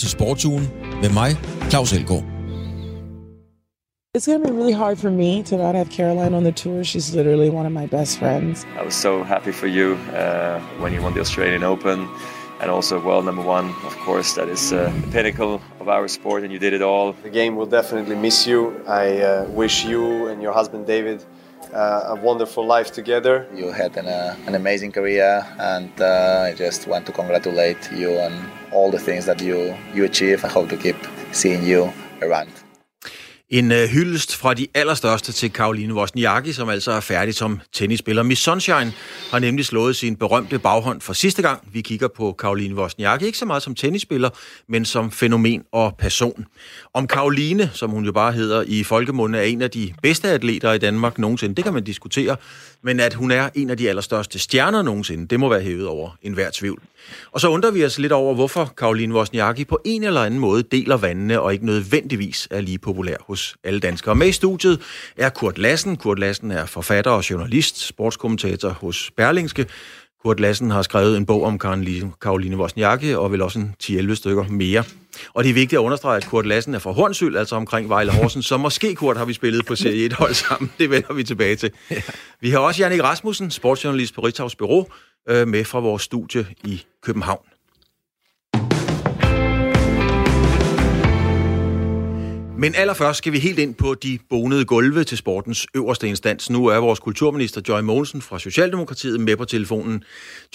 til Sportsugen med mig, Claus Elgaard. It's going to be really hard for me to not have Caroline on the tour. She's literally one of my best friends. I was so happy for you uh, when you won the Australian Open and also world number one, of course. That is uh, the pinnacle of our sport, and you did it all. The game will definitely miss you. I uh, wish you and your husband David a wonderful life together. You had an, uh, an amazing career, and uh, I just want to congratulate you on all the things that you, you achieve. I hope to keep seeing you around. En øh, hyldest fra de allerstørste til Karoline Wozniacki, som altså er færdig som tennisspiller. Miss Sunshine har nemlig slået sin berømte baghånd for sidste gang. Vi kigger på Karoline Wozniacki, ikke så meget som tennisspiller, men som fænomen og person. Om Karoline, som hun jo bare hedder i folkemunde, er en af de bedste atleter i Danmark nogensinde, det kan man diskutere. Men at hun er en af de allerstørste stjerner nogensinde, det må være hævet over enhver tvivl. Og så undrer vi os lidt over, hvorfor Karoline Wozniacki på en eller anden måde deler vandene og ikke nødvendigvis er lige populær hos alle danskere. Med i studiet er Kurt Lassen. Kurt Lassen er forfatter og journalist, sportskommentator hos Berlingske. Kurt Lassen har skrevet en bog om Karoline Wozniacki og vel også en 10-11 stykker mere. Og det er vigtigt at understrege, at Kurt Lassen er fra Hornsyld, altså omkring Vejle Horsens, så måske, Kurt, har vi spillet på Serie 1-hold sammen. Det vender vi tilbage til. Vi har også Jannik Rasmussen, sportsjournalist på Ritavs Bureau, øh, med fra vores studie i København. Men allerførst skal vi helt ind på de bonede gulve til sportens øverste instans. Nu er vores kulturminister Joy Mogensen fra Socialdemokratiet med på telefonen.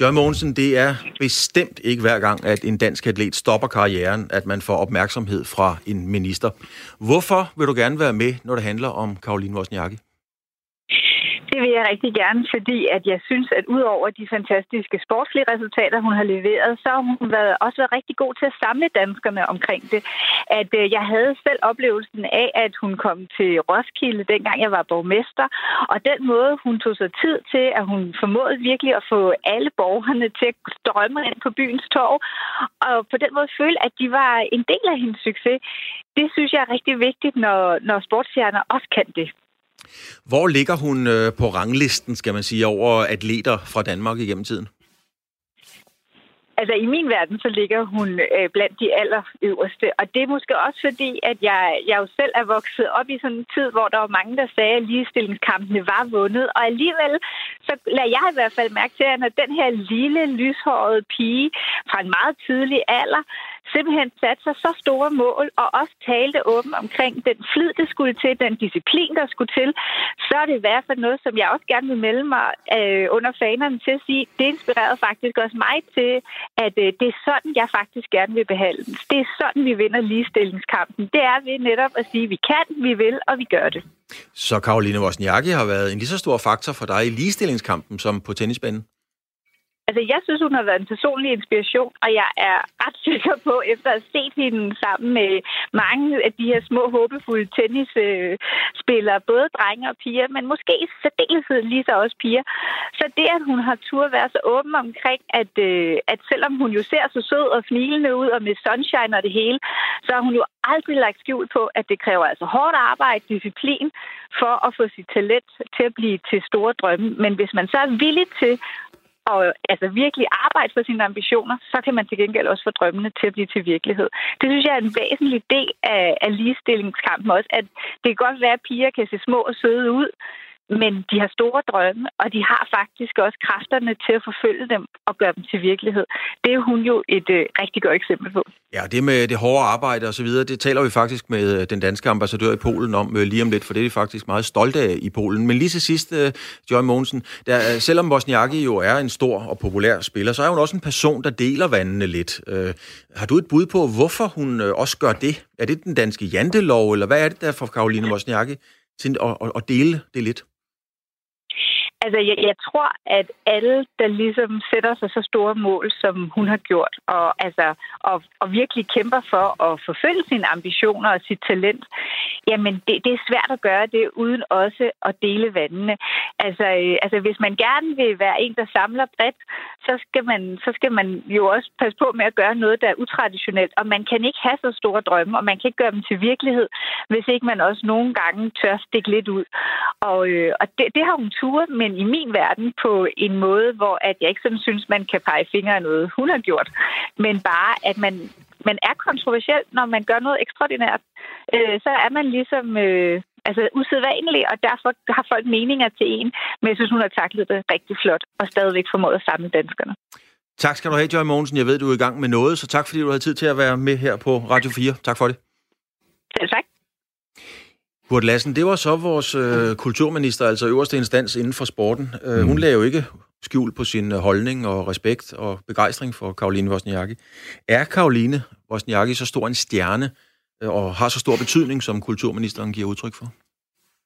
Joy Mogensen, det er bestemt ikke hver gang, at en dansk atlet stopper karrieren, at man får opmærksomhed fra en minister. Hvorfor vil du gerne være med, når det handler om Karoline Wozniacki? Det vil jeg rigtig gerne, fordi at jeg synes, at udover de fantastiske sportslige resultater, hun har leveret, så har hun været, også været rigtig god til at samle danskerne omkring det. At øh, jeg havde selv oplevelsen af, at hun kom til Roskilde, dengang jeg var borgmester, og den måde, hun tog sig tid til, at hun formåede virkelig at få alle borgerne til at strømme ind på byens torv, og på den måde føle, at de var en del af hendes succes. Det synes jeg er rigtig vigtigt, når, når sportsstjerner også kan det. Hvor ligger hun øh, på ranglisten, skal man sige, over atleter fra Danmark igennem tiden? Altså i min verden, så ligger hun øh, blandt de allerøverste. Og det er måske også fordi, at jeg, jeg jo selv er vokset op i sådan en tid, hvor der var mange, der sagde, at ligestillingskampene var vundet. Og alligevel, så lader jeg i hvert fald mærke til, at når den her lille, lyshårede pige fra en meget tidlig alder simpelthen satte sig så store mål og også talte åbent omkring den flid, der skulle til, den disciplin, der skulle til, så er det i hvert fald noget, som jeg også gerne vil melde mig øh, under fanerne til at sige, det inspirerede faktisk også mig til, at øh, det er sådan, jeg faktisk gerne vil behandle. Det er sådan, vi vinder ligestillingskampen. Det er ved netop at sige, vi kan, vi vil, og vi gør det. Så Karoline Wozniacki har været en lige så stor faktor for dig i ligestillingskampen som på tennisbanen? Altså, jeg synes, hun har været en personlig inspiration, og jeg er ret sikker på, efter at have set hende sammen med mange af de her små, håbefulde tennisspillere, både drenge og piger, men måske i særdeleshed lige så også piger. Så det, at hun har tur være så åben omkring, at, øh, at selvom hun jo ser så sød og smilende ud og med sunshine og det hele, så har hun jo aldrig lagt skjul på, at det kræver altså hårdt arbejde, disciplin, for at få sit talent til at blive til store drømme. Men hvis man så er villig til og altså virkelig arbejde for sine ambitioner, så kan man til gengæld også få drømmene til at blive til virkelighed. Det synes jeg er en væsentlig del af, af ligestillingskampen også, at det kan godt være, at piger kan se små og søde ud, men de har store drømme, og de har faktisk også kræfterne til at forfølge dem og gøre dem til virkelighed. Det er hun jo et øh, rigtig godt eksempel på. Ja, det med det hårde arbejde og så videre, det taler vi faktisk med øh, den danske ambassadør i Polen om øh, lige om lidt, for det er vi faktisk meget stolte af i Polen. Men lige til sidst, øh, Joy Mogensen, der, øh, selvom Bosniaki jo er en stor og populær spiller, så er hun også en person, der deler vandene lidt. Øh, har du et bud på, hvorfor hun øh, også gør det? Er det den danske jantelov, eller hvad er det der for Karoline Bosniaki til at, at, at dele det lidt? Altså, jeg, jeg tror, at alle, der ligesom sætter sig så store mål, som hun har gjort, og, altså, og, og virkelig kæmper for at forfølge sine ambitioner og sit talent, jamen, det, det er svært at gøre det, uden også at dele vandene. Altså, øh, altså, hvis man gerne vil være en, der samler bredt, så skal, man, så skal man jo også passe på med at gøre noget, der er utraditionelt. Og man kan ikke have så store drømme, og man kan ikke gøre dem til virkelighed, hvis ikke man også nogle gange tør stikke lidt ud. Og, øh, og det, det har hun turet, men i min verden på en måde, hvor at jeg ikke sådan synes, man kan pege fingre af noget, hun har gjort, men bare, at man man er kontroversiel, når man gør noget ekstraordinært. Øh, så er man ligesom øh, altså usædvanlig, og derfor har folk meninger til en. Men jeg synes, hun har taklet det rigtig flot, og stadigvæk formået at samle danskerne. Tak skal du have, Joy Mogensen. Jeg ved, du er i gang med noget, så tak fordi du har tid til at være med her på Radio 4. Tak for det. Selv tak. Kurt Lassen, det var så vores øh, kulturminister, altså øverste instans inden for sporten. Øh, mm. Hun lagde jo ikke skjul på sin øh, holdning og respekt og begejstring for Karoline Wozniacki. Er Karoline Wozniacki så stor en stjerne øh, og har så stor betydning, som kulturministeren giver udtryk for?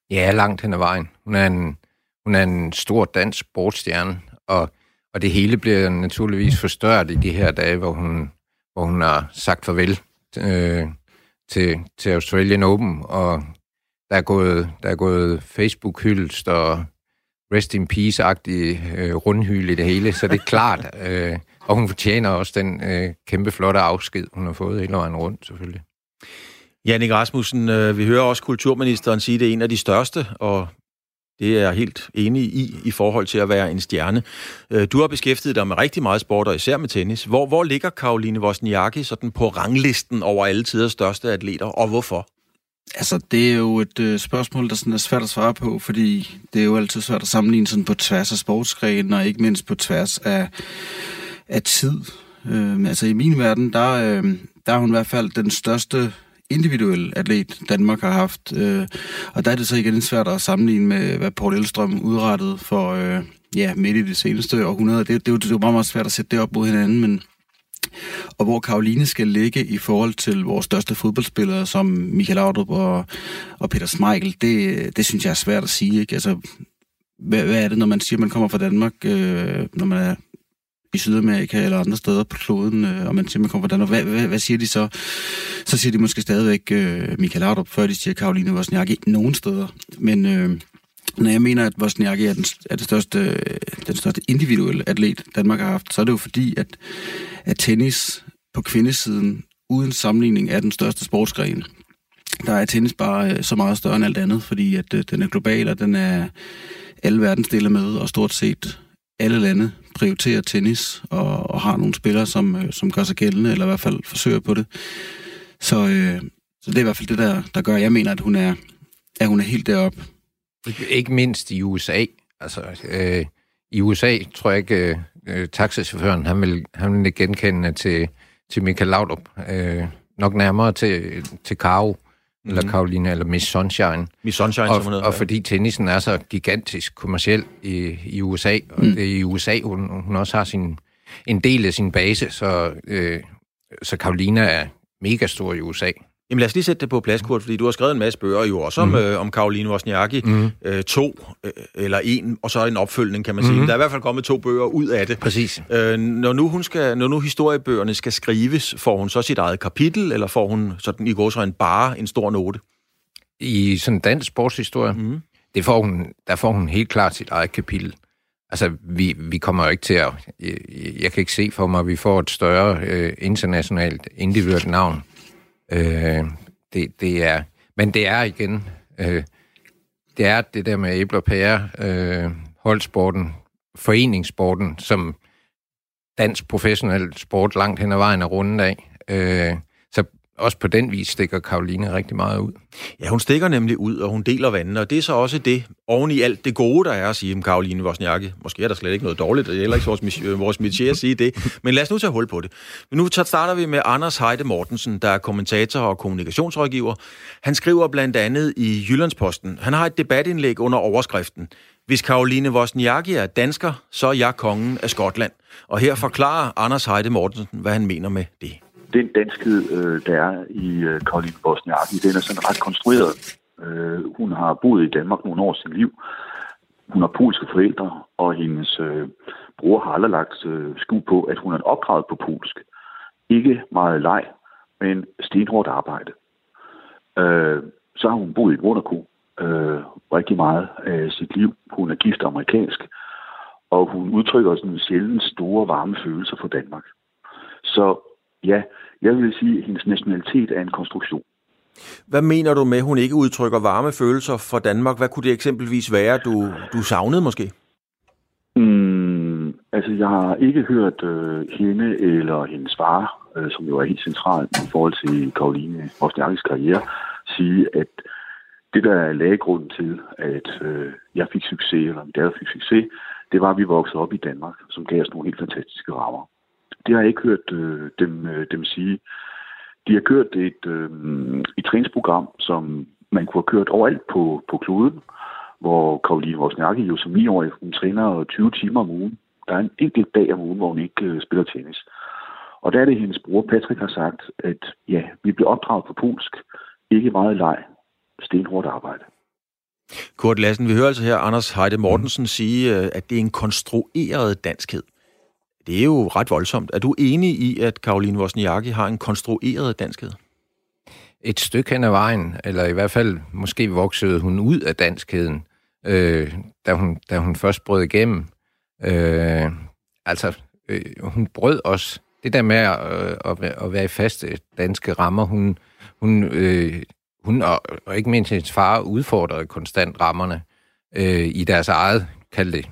Ja, langt hen ad vejen. Hun er en, hun er en stor dansk sportsstjerne, og, og det hele bliver naturligvis forstørret i de her dage, hvor hun, hvor hun har sagt farvel øh, til, til Australian Open, og der er gået, der er gået Facebook-hyldest og rest in peace-agtig øh, rundhyld i det hele, så det er klart. Øh, og hun fortjener også den øh, kæmpe flotte afsked, hun har fået hele vejen rundt, selvfølgelig. Jannik Rasmussen, øh, vi hører også kulturministeren sige, at det er en af de største, og det er jeg helt enig i, i forhold til at være en stjerne. Øh, du har beskæftiget dig med rigtig meget sport, og især med tennis. Hvor, hvor ligger Karoline Wozniacki sådan på ranglisten over alle tiders største atleter, og hvorfor? Altså, det er jo et øh, spørgsmål, der sådan er svært at svare på, fordi det er jo altid svært at sammenligne sådan på tværs af sportsgrenen, og ikke mindst på tværs af, af tid. Øh, altså, i min verden, der, øh, der er hun i hvert fald den største individuelle atlet, Danmark har haft. Øh, og der er det så igen svært at sammenligne med, hvad Paul Elstrøm udrettede for øh, ja, midt i det seneste århundrede. Det, det, det, det er jo meget, meget svært at sætte det op mod hinanden, men og hvor Karoline skal ligge i forhold til vores største fodboldspillere, som Michael Laudrup og, og Peter Smeichel, det, det synes jeg er svært at sige. Ikke? Altså, hvad, hvad er det, når man siger, at man kommer fra Danmark, øh, når man er i Sydamerika eller andre steder på kloden, øh, og man siger, man kommer fra Danmark. Hvad, hvad, hvad siger de så? Så siger de måske stadigvæk øh, Michael Laudrup, før de siger Karoline Wozniacki nogen steder. Men øh, når jeg mener, at Wozniacki er den, er det største, den største individuelle atlet, Danmark har haft, så er det jo fordi, at, at tennis på kvindesiden uden sammenligning er den største sportsgren. Der er tennis bare øh, så meget større end alt andet, fordi at øh, den er global, og den er alle verdensdele med, og stort set alle lande prioriterer tennis, og, og har nogle spillere, som, øh, som gør sig gældende, eller i hvert fald forsøger på det. Så, øh, så det er i hvert fald det, der, der gør, at jeg mener, at hun er, at hun er helt deroppe. Ikke mindst i USA. Altså, øh, i USA tror jeg ikke, øh, taxachaufføren, han vil, han vil genkende til, til Michael Laudrup. Øh, nok nærmere til, til Caro, mm-hmm. eller Karoline, eller Miss Sunshine. Miss Sunshine, og, som hun hedder. Og fordi tennisen er så gigantisk kommersiel i, i USA, og mm. det er i USA, hun, hun også har sin, en del af sin base, så, øh, så Karoline er mega stor i USA. Jamen lad os lige sætte det på plads, Kurt, fordi du har skrevet en masse bøger jo også om, mm. øh, om Karoline Wozniacki. Mm. Øh, to øh, eller en, og så en opfølgning, kan man sige. Mm. Der er i hvert fald kommet to bøger ud af det. Præcis. Øh, når, nu hun skal, når nu historiebøgerne skal skrives, får hun så sit eget kapitel, eller får hun sådan i går så en bare en stor note? I sådan dansk sportshistorie, mm. det får hun, der får hun helt klart sit eget kapitel. Altså, vi, vi kommer jo ikke til at... Jeg, jeg kan ikke se for mig, at vi får et større øh, internationalt individuelt navn Øh, det, det er, men det er igen, øh, det er det der med æble og pære, øh, holdsporten, foreningssporten, som dansk professionel sport langt hen ad vejen er rundet af. Øh, også på den vis stikker Karoline rigtig meget ud. Ja, hun stikker nemlig ud, og hun deler vandene, og det er så også det, oven i alt det gode, der er at sige om Karoline Vosniakke, Måske er der slet ikke noget dårligt, det er heller ikke vores, øh, vores métier at sige det, men lad os nu tage hul på det. Men nu starter vi med Anders Heide Mortensen, der er kommentator og kommunikationsrådgiver. Han skriver blandt andet i Jyllandsposten. Han har et debatindlæg under overskriften. Hvis Karoline Wozniacki er dansker, så er jeg kongen af Skotland. Og her forklarer Anders Heide Mortensen, hvad han mener med det den danskhed, øh, der er i øh, Karoline Bosniaki, den er sådan ret konstrueret. Øh, hun har boet i Danmark nogle år sit liv. Hun har polske forældre, og hendes øh, bror har aldrig lagt øh, skud på, at hun er opdraget på polsk. Ikke meget leg, men stenhårdt arbejde. Øh, så har hun boet i Monaco øh, rigtig meget af sit liv. Hun er gift amerikansk, og hun udtrykker sådan sjældent store varme følelser for Danmark. Så ja, jeg vil sige, at hendes nationalitet er en konstruktion. Hvad mener du med, at hun ikke udtrykker varme følelser for Danmark? Hvad kunne det eksempelvis være, du, du savnede måske? Mm, Altså, jeg har ikke hørt øh, hende eller hendes far, øh, som jo er helt centralt i forhold til Karoline Wozniakkis karriere, sige, at det, der er lagegrunden til, at øh, jeg fik succes, eller min datter fik succes, det var, at vi voksede op i Danmark, som gav os nogle helt fantastiske rammer. Det har jeg ikke hørt øh, dem, øh, dem sige. De har kørt et, øh, et træningsprogram, som man kunne have kørt overalt på, på kloden, hvor Karoline Wozniacki jo som 9-årig, hun træner 20 timer om ugen. Der er en enkelt dag om ugen, hvor hun ikke øh, spiller tennis. Og der er det, hendes bror Patrick har sagt, at ja, vi bliver opdraget på polsk, ikke meget leg, stenhårdt arbejde. Kurt Lassen, vi hører altså her Anders Heide Mortensen sige, øh, at det er en konstrueret danskhed. Det er jo ret voldsomt. Er du enig i, at Karoline Wozniacki har en konstrueret danskhed? Et stykke hen ad vejen, eller i hvert fald måske voksede hun ud af danskheden, øh, da, hun, da hun først brød igennem. Øh, altså, øh, hun brød også det der med at, øh, at, at være i faste danske rammer. Hun, hun, øh, hun og, og ikke mindst hendes far udfordrede konstant rammerne øh, i deres eget, kald det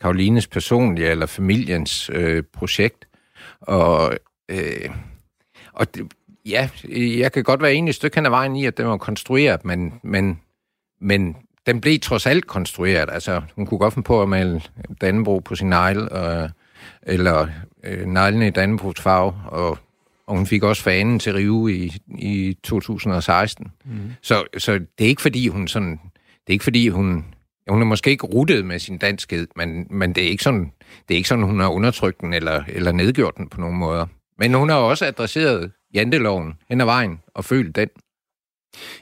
Karolines personlige eller familiens øh, projekt. Og, øh, og det, ja, jeg kan godt være enig et stykke hen ad vejen i, at den var konstrueret, men, men, men den blev trods alt konstrueret. Altså, hun kunne godt finde på at male Dannebro på sin negle, og, eller øh, neglene i Dannebrogs farve, og, og hun fik også fanen til Rive i, i 2016. Mm. Så, så det er ikke fordi, hun sådan... Det er ikke fordi, hun hun er måske ikke ruttet med sin danskhed, men, men det, er ikke sådan, det er ikke sådan, hun har undertrykt den eller, eller nedgjort den på nogen måder. Men hun har også adresseret janteloven hen ad vejen og følt den.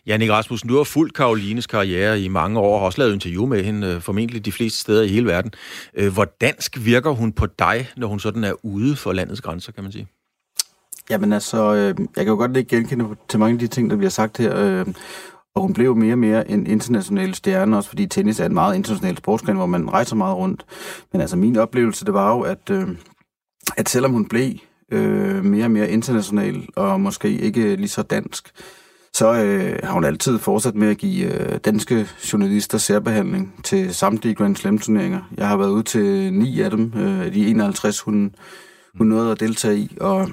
Jannik Rasmussen, du har fulgt Karolines karriere i mange år, og har også lavet interview med hende, øh, formentlig de fleste steder i hele verden. Øh, hvor dansk virker hun på dig, når hun sådan er ude for landets grænser, kan man sige? Jamen altså, øh, jeg kan jo godt ikke genkende til mange af de ting, der bliver sagt her. Og hun blev mere og mere en international stjerne, også fordi tennis er en meget international sportsgren, hvor man rejser meget rundt. Men altså min oplevelse, det var jo, at, øh, at selvom hun blev øh, mere og mere international, og måske ikke lige så dansk, så øh, har hun altid fortsat med at give øh, danske journalister særbehandling til samtlige Grand Slam-turneringer. Jeg har været ude til ni af dem, øh, de 51, hun, hun nåede at deltage i, og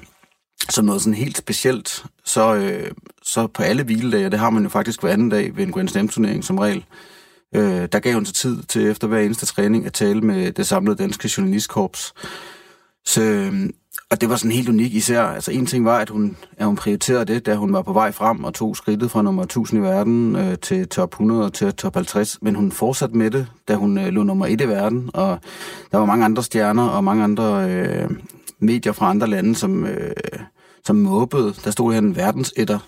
som noget sådan helt specielt, så, øh, så på alle hviledage, og det har man jo faktisk hver anden dag ved en Grand Slam-turnering som regel, øh, der gav hun sig tid til efter hver eneste træning at tale med det samlede danske journalistkorps. Så, øh, og det var sådan helt unik især. Altså en ting var, at hun, at hun prioriterede det, da hun var på vej frem og tog skridtet fra nummer 1000 i verden øh, til top 100 og til top 50. Men hun fortsatte med det, da hun øh, lå nummer 1 i verden. Og der var mange andre stjerner og mange andre øh, medier fra andre lande, som, øh, som måbede. Der stod her en verdensetter,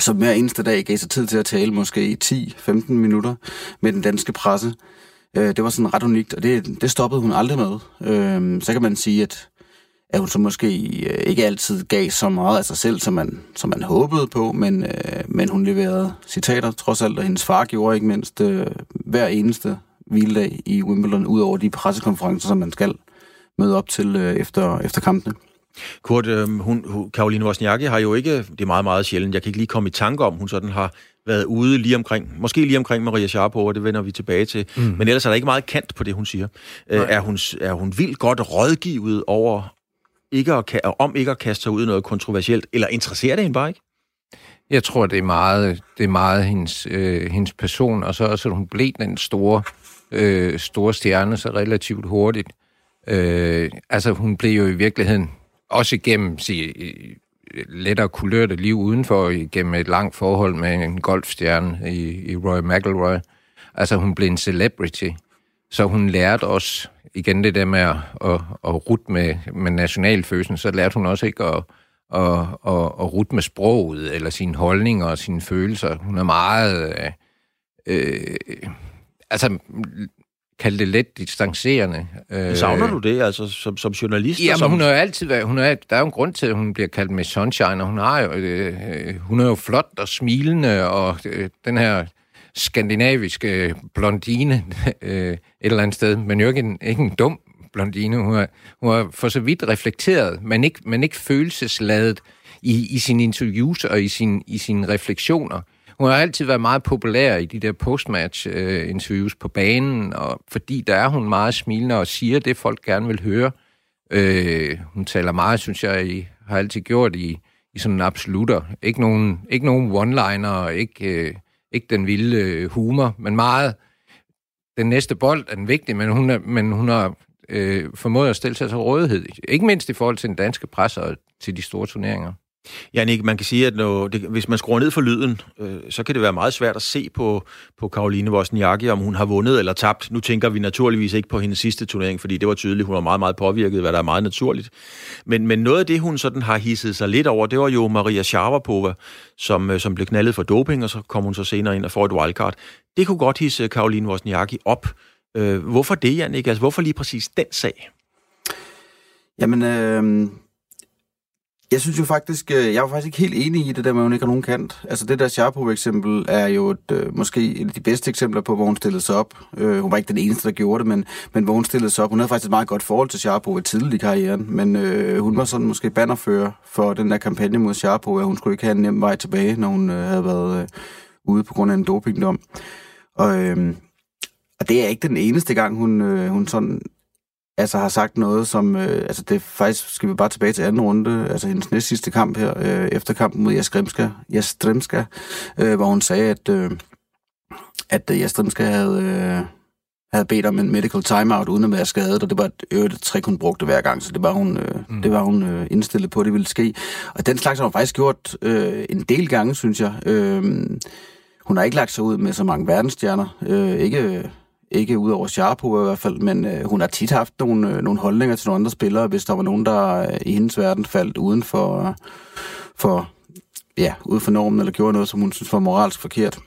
som hver eneste dag gav sig tid til at tale måske i 10-15 minutter med den danske presse. Øh, det var sådan ret unikt, og det, det stoppede hun aldrig med. Øh, så kan man sige, at at hun så måske øh, ikke altid gav så meget af sig selv, som man, som man håbede på, men, øh, men hun leverede citater trods alt, og hendes far gjorde ikke mindst øh, hver eneste hviledag i Wimbledon, ud over de pressekonferencer, som man skal møde op til øh, efter, efter kampene. Kurt, øh, hun, hun, Karoline Wozniacki har jo ikke, det er meget, meget sjældent, jeg kan ikke lige komme i tanke om, hun sådan har været ude lige omkring, måske lige omkring Maria Sharapova, det vender vi tilbage til, mm. men ellers er der ikke meget kant på det, hun siger. Øh, er, hun, er hun vildt godt rådgivet over, ikke at, om ikke at kaste sig ud i noget kontroversielt, eller interesserer det hende bare ikke? Jeg tror, det er meget, det er meget hendes, øh, hendes person, og så også, at hun blev den store, øh, store stjerne så relativt hurtigt. Øh, altså, hun blev jo i virkeligheden også igennem sig, lettere kulørte liv udenfor, igennem et langt forhold med en golfstjerne i, i Roy McElroy. Altså, hun blev en celebrity. Så hun lærte også, igen det der med at, at, at rute med, med nationalfølelsen, så lærte hun også ikke at, at, at, at rute med sproget, eller sine holdninger og sine følelser. Hun er meget... Øh, øh altså, kalde det let distancerende. Øh, Savner du det, altså som, som journalist? Ja, som... hun har jo altid været, hun er, der er jo en grund til, at hun bliver kaldt med Sunshine, og hun, har jo, øh, hun er jo flot og smilende, og øh, den her skandinaviske blondine øh, et eller andet sted, men jo ikke en, ikke en dum blondine. Hun er, hun er for så vidt reflekteret, men ikke, men ikke følelsesladet i, i sine interviews og i, sin, i sine refleksioner hun har altid været meget populær i de der postmatch-interviews øh, på banen, og fordi der er hun meget smilende og siger det, folk gerne vil høre. Øh, hun taler meget, synes jeg, I har altid gjort i, i sådan en absolutter. Ikke nogen, ikke nogen one-liner, ikke, øh, ikke den vilde øh, humor, men meget den næste bold er den vigtig, men hun, er, men hun har øh, formået at stille sig til rådighed. Ikke mindst i forhold til den danske pres og til de store turneringer. Janik, man kan sige, at når det, hvis man skruer ned for lyden, øh, så kan det være meget svært at se på, på Karoline Wozniacki, om hun har vundet eller tabt. Nu tænker vi naturligvis ikke på hendes sidste turnering, fordi det var tydeligt, hun var meget, meget påvirket, hvad der er meget naturligt. Men, men noget af det, hun sådan har hisset sig lidt over, det var jo Maria Sharapova, som, øh, som blev knaldet for doping, og så kom hun så senere ind og får et wildcard. Det kunne godt hisse Karoline Wozniacki op. Øh, hvorfor det, Janik? Altså, hvorfor lige præcis den sag? Jamen, øh, jeg synes jo faktisk, øh, jeg var faktisk ikke helt enig i det der med, at hun ikke har nogen kant. Altså det der Sharpo-eksempel er jo et, øh, måske et af de bedste eksempler på, hvor hun stillede sig op. Øh, hun var ikke den eneste, der gjorde det, men, men hvor hun stillede sig op. Hun havde faktisk et meget godt forhold til Sharpo i tidlig i karrieren, men øh, hun var sådan måske bannerfører for den der kampagne mod Sharpo, at hun skulle ikke have en nem vej tilbage, når hun øh, havde været øh, ude på grund af en dopingdom. Og, øh, og det er ikke den eneste gang, hun, øh, hun sådan altså har sagt noget, som... Øh, altså det faktisk, skal vi bare tilbage til anden runde, altså hendes næst sidste kamp her, øh, efter kampen mod Jastremska, Jastremska øh, hvor hun sagde, at, øh, at Jastremska havde... Øh, havde bedt om en medical timeout uden at være skadet, og det var et øvrigt trick, hun brugte hver gang, så det var hun, øh, mm. det var hun øh, indstillet på, at det ville ske. Og den slags har hun faktisk gjort øh, en del gange, synes jeg. Øh, hun har ikke lagt sig ud med så mange verdensstjerner. Øh, ikke ikke ud over Sharpo i hvert fald, men øh, hun har tit haft nogle, øh, nogle holdninger til nogle andre spillere, hvis der var nogen, der øh, i hendes verden faldt uden for, øh, for, ja, uden for normen, eller gjorde noget, som hun synes var moralsk forkert.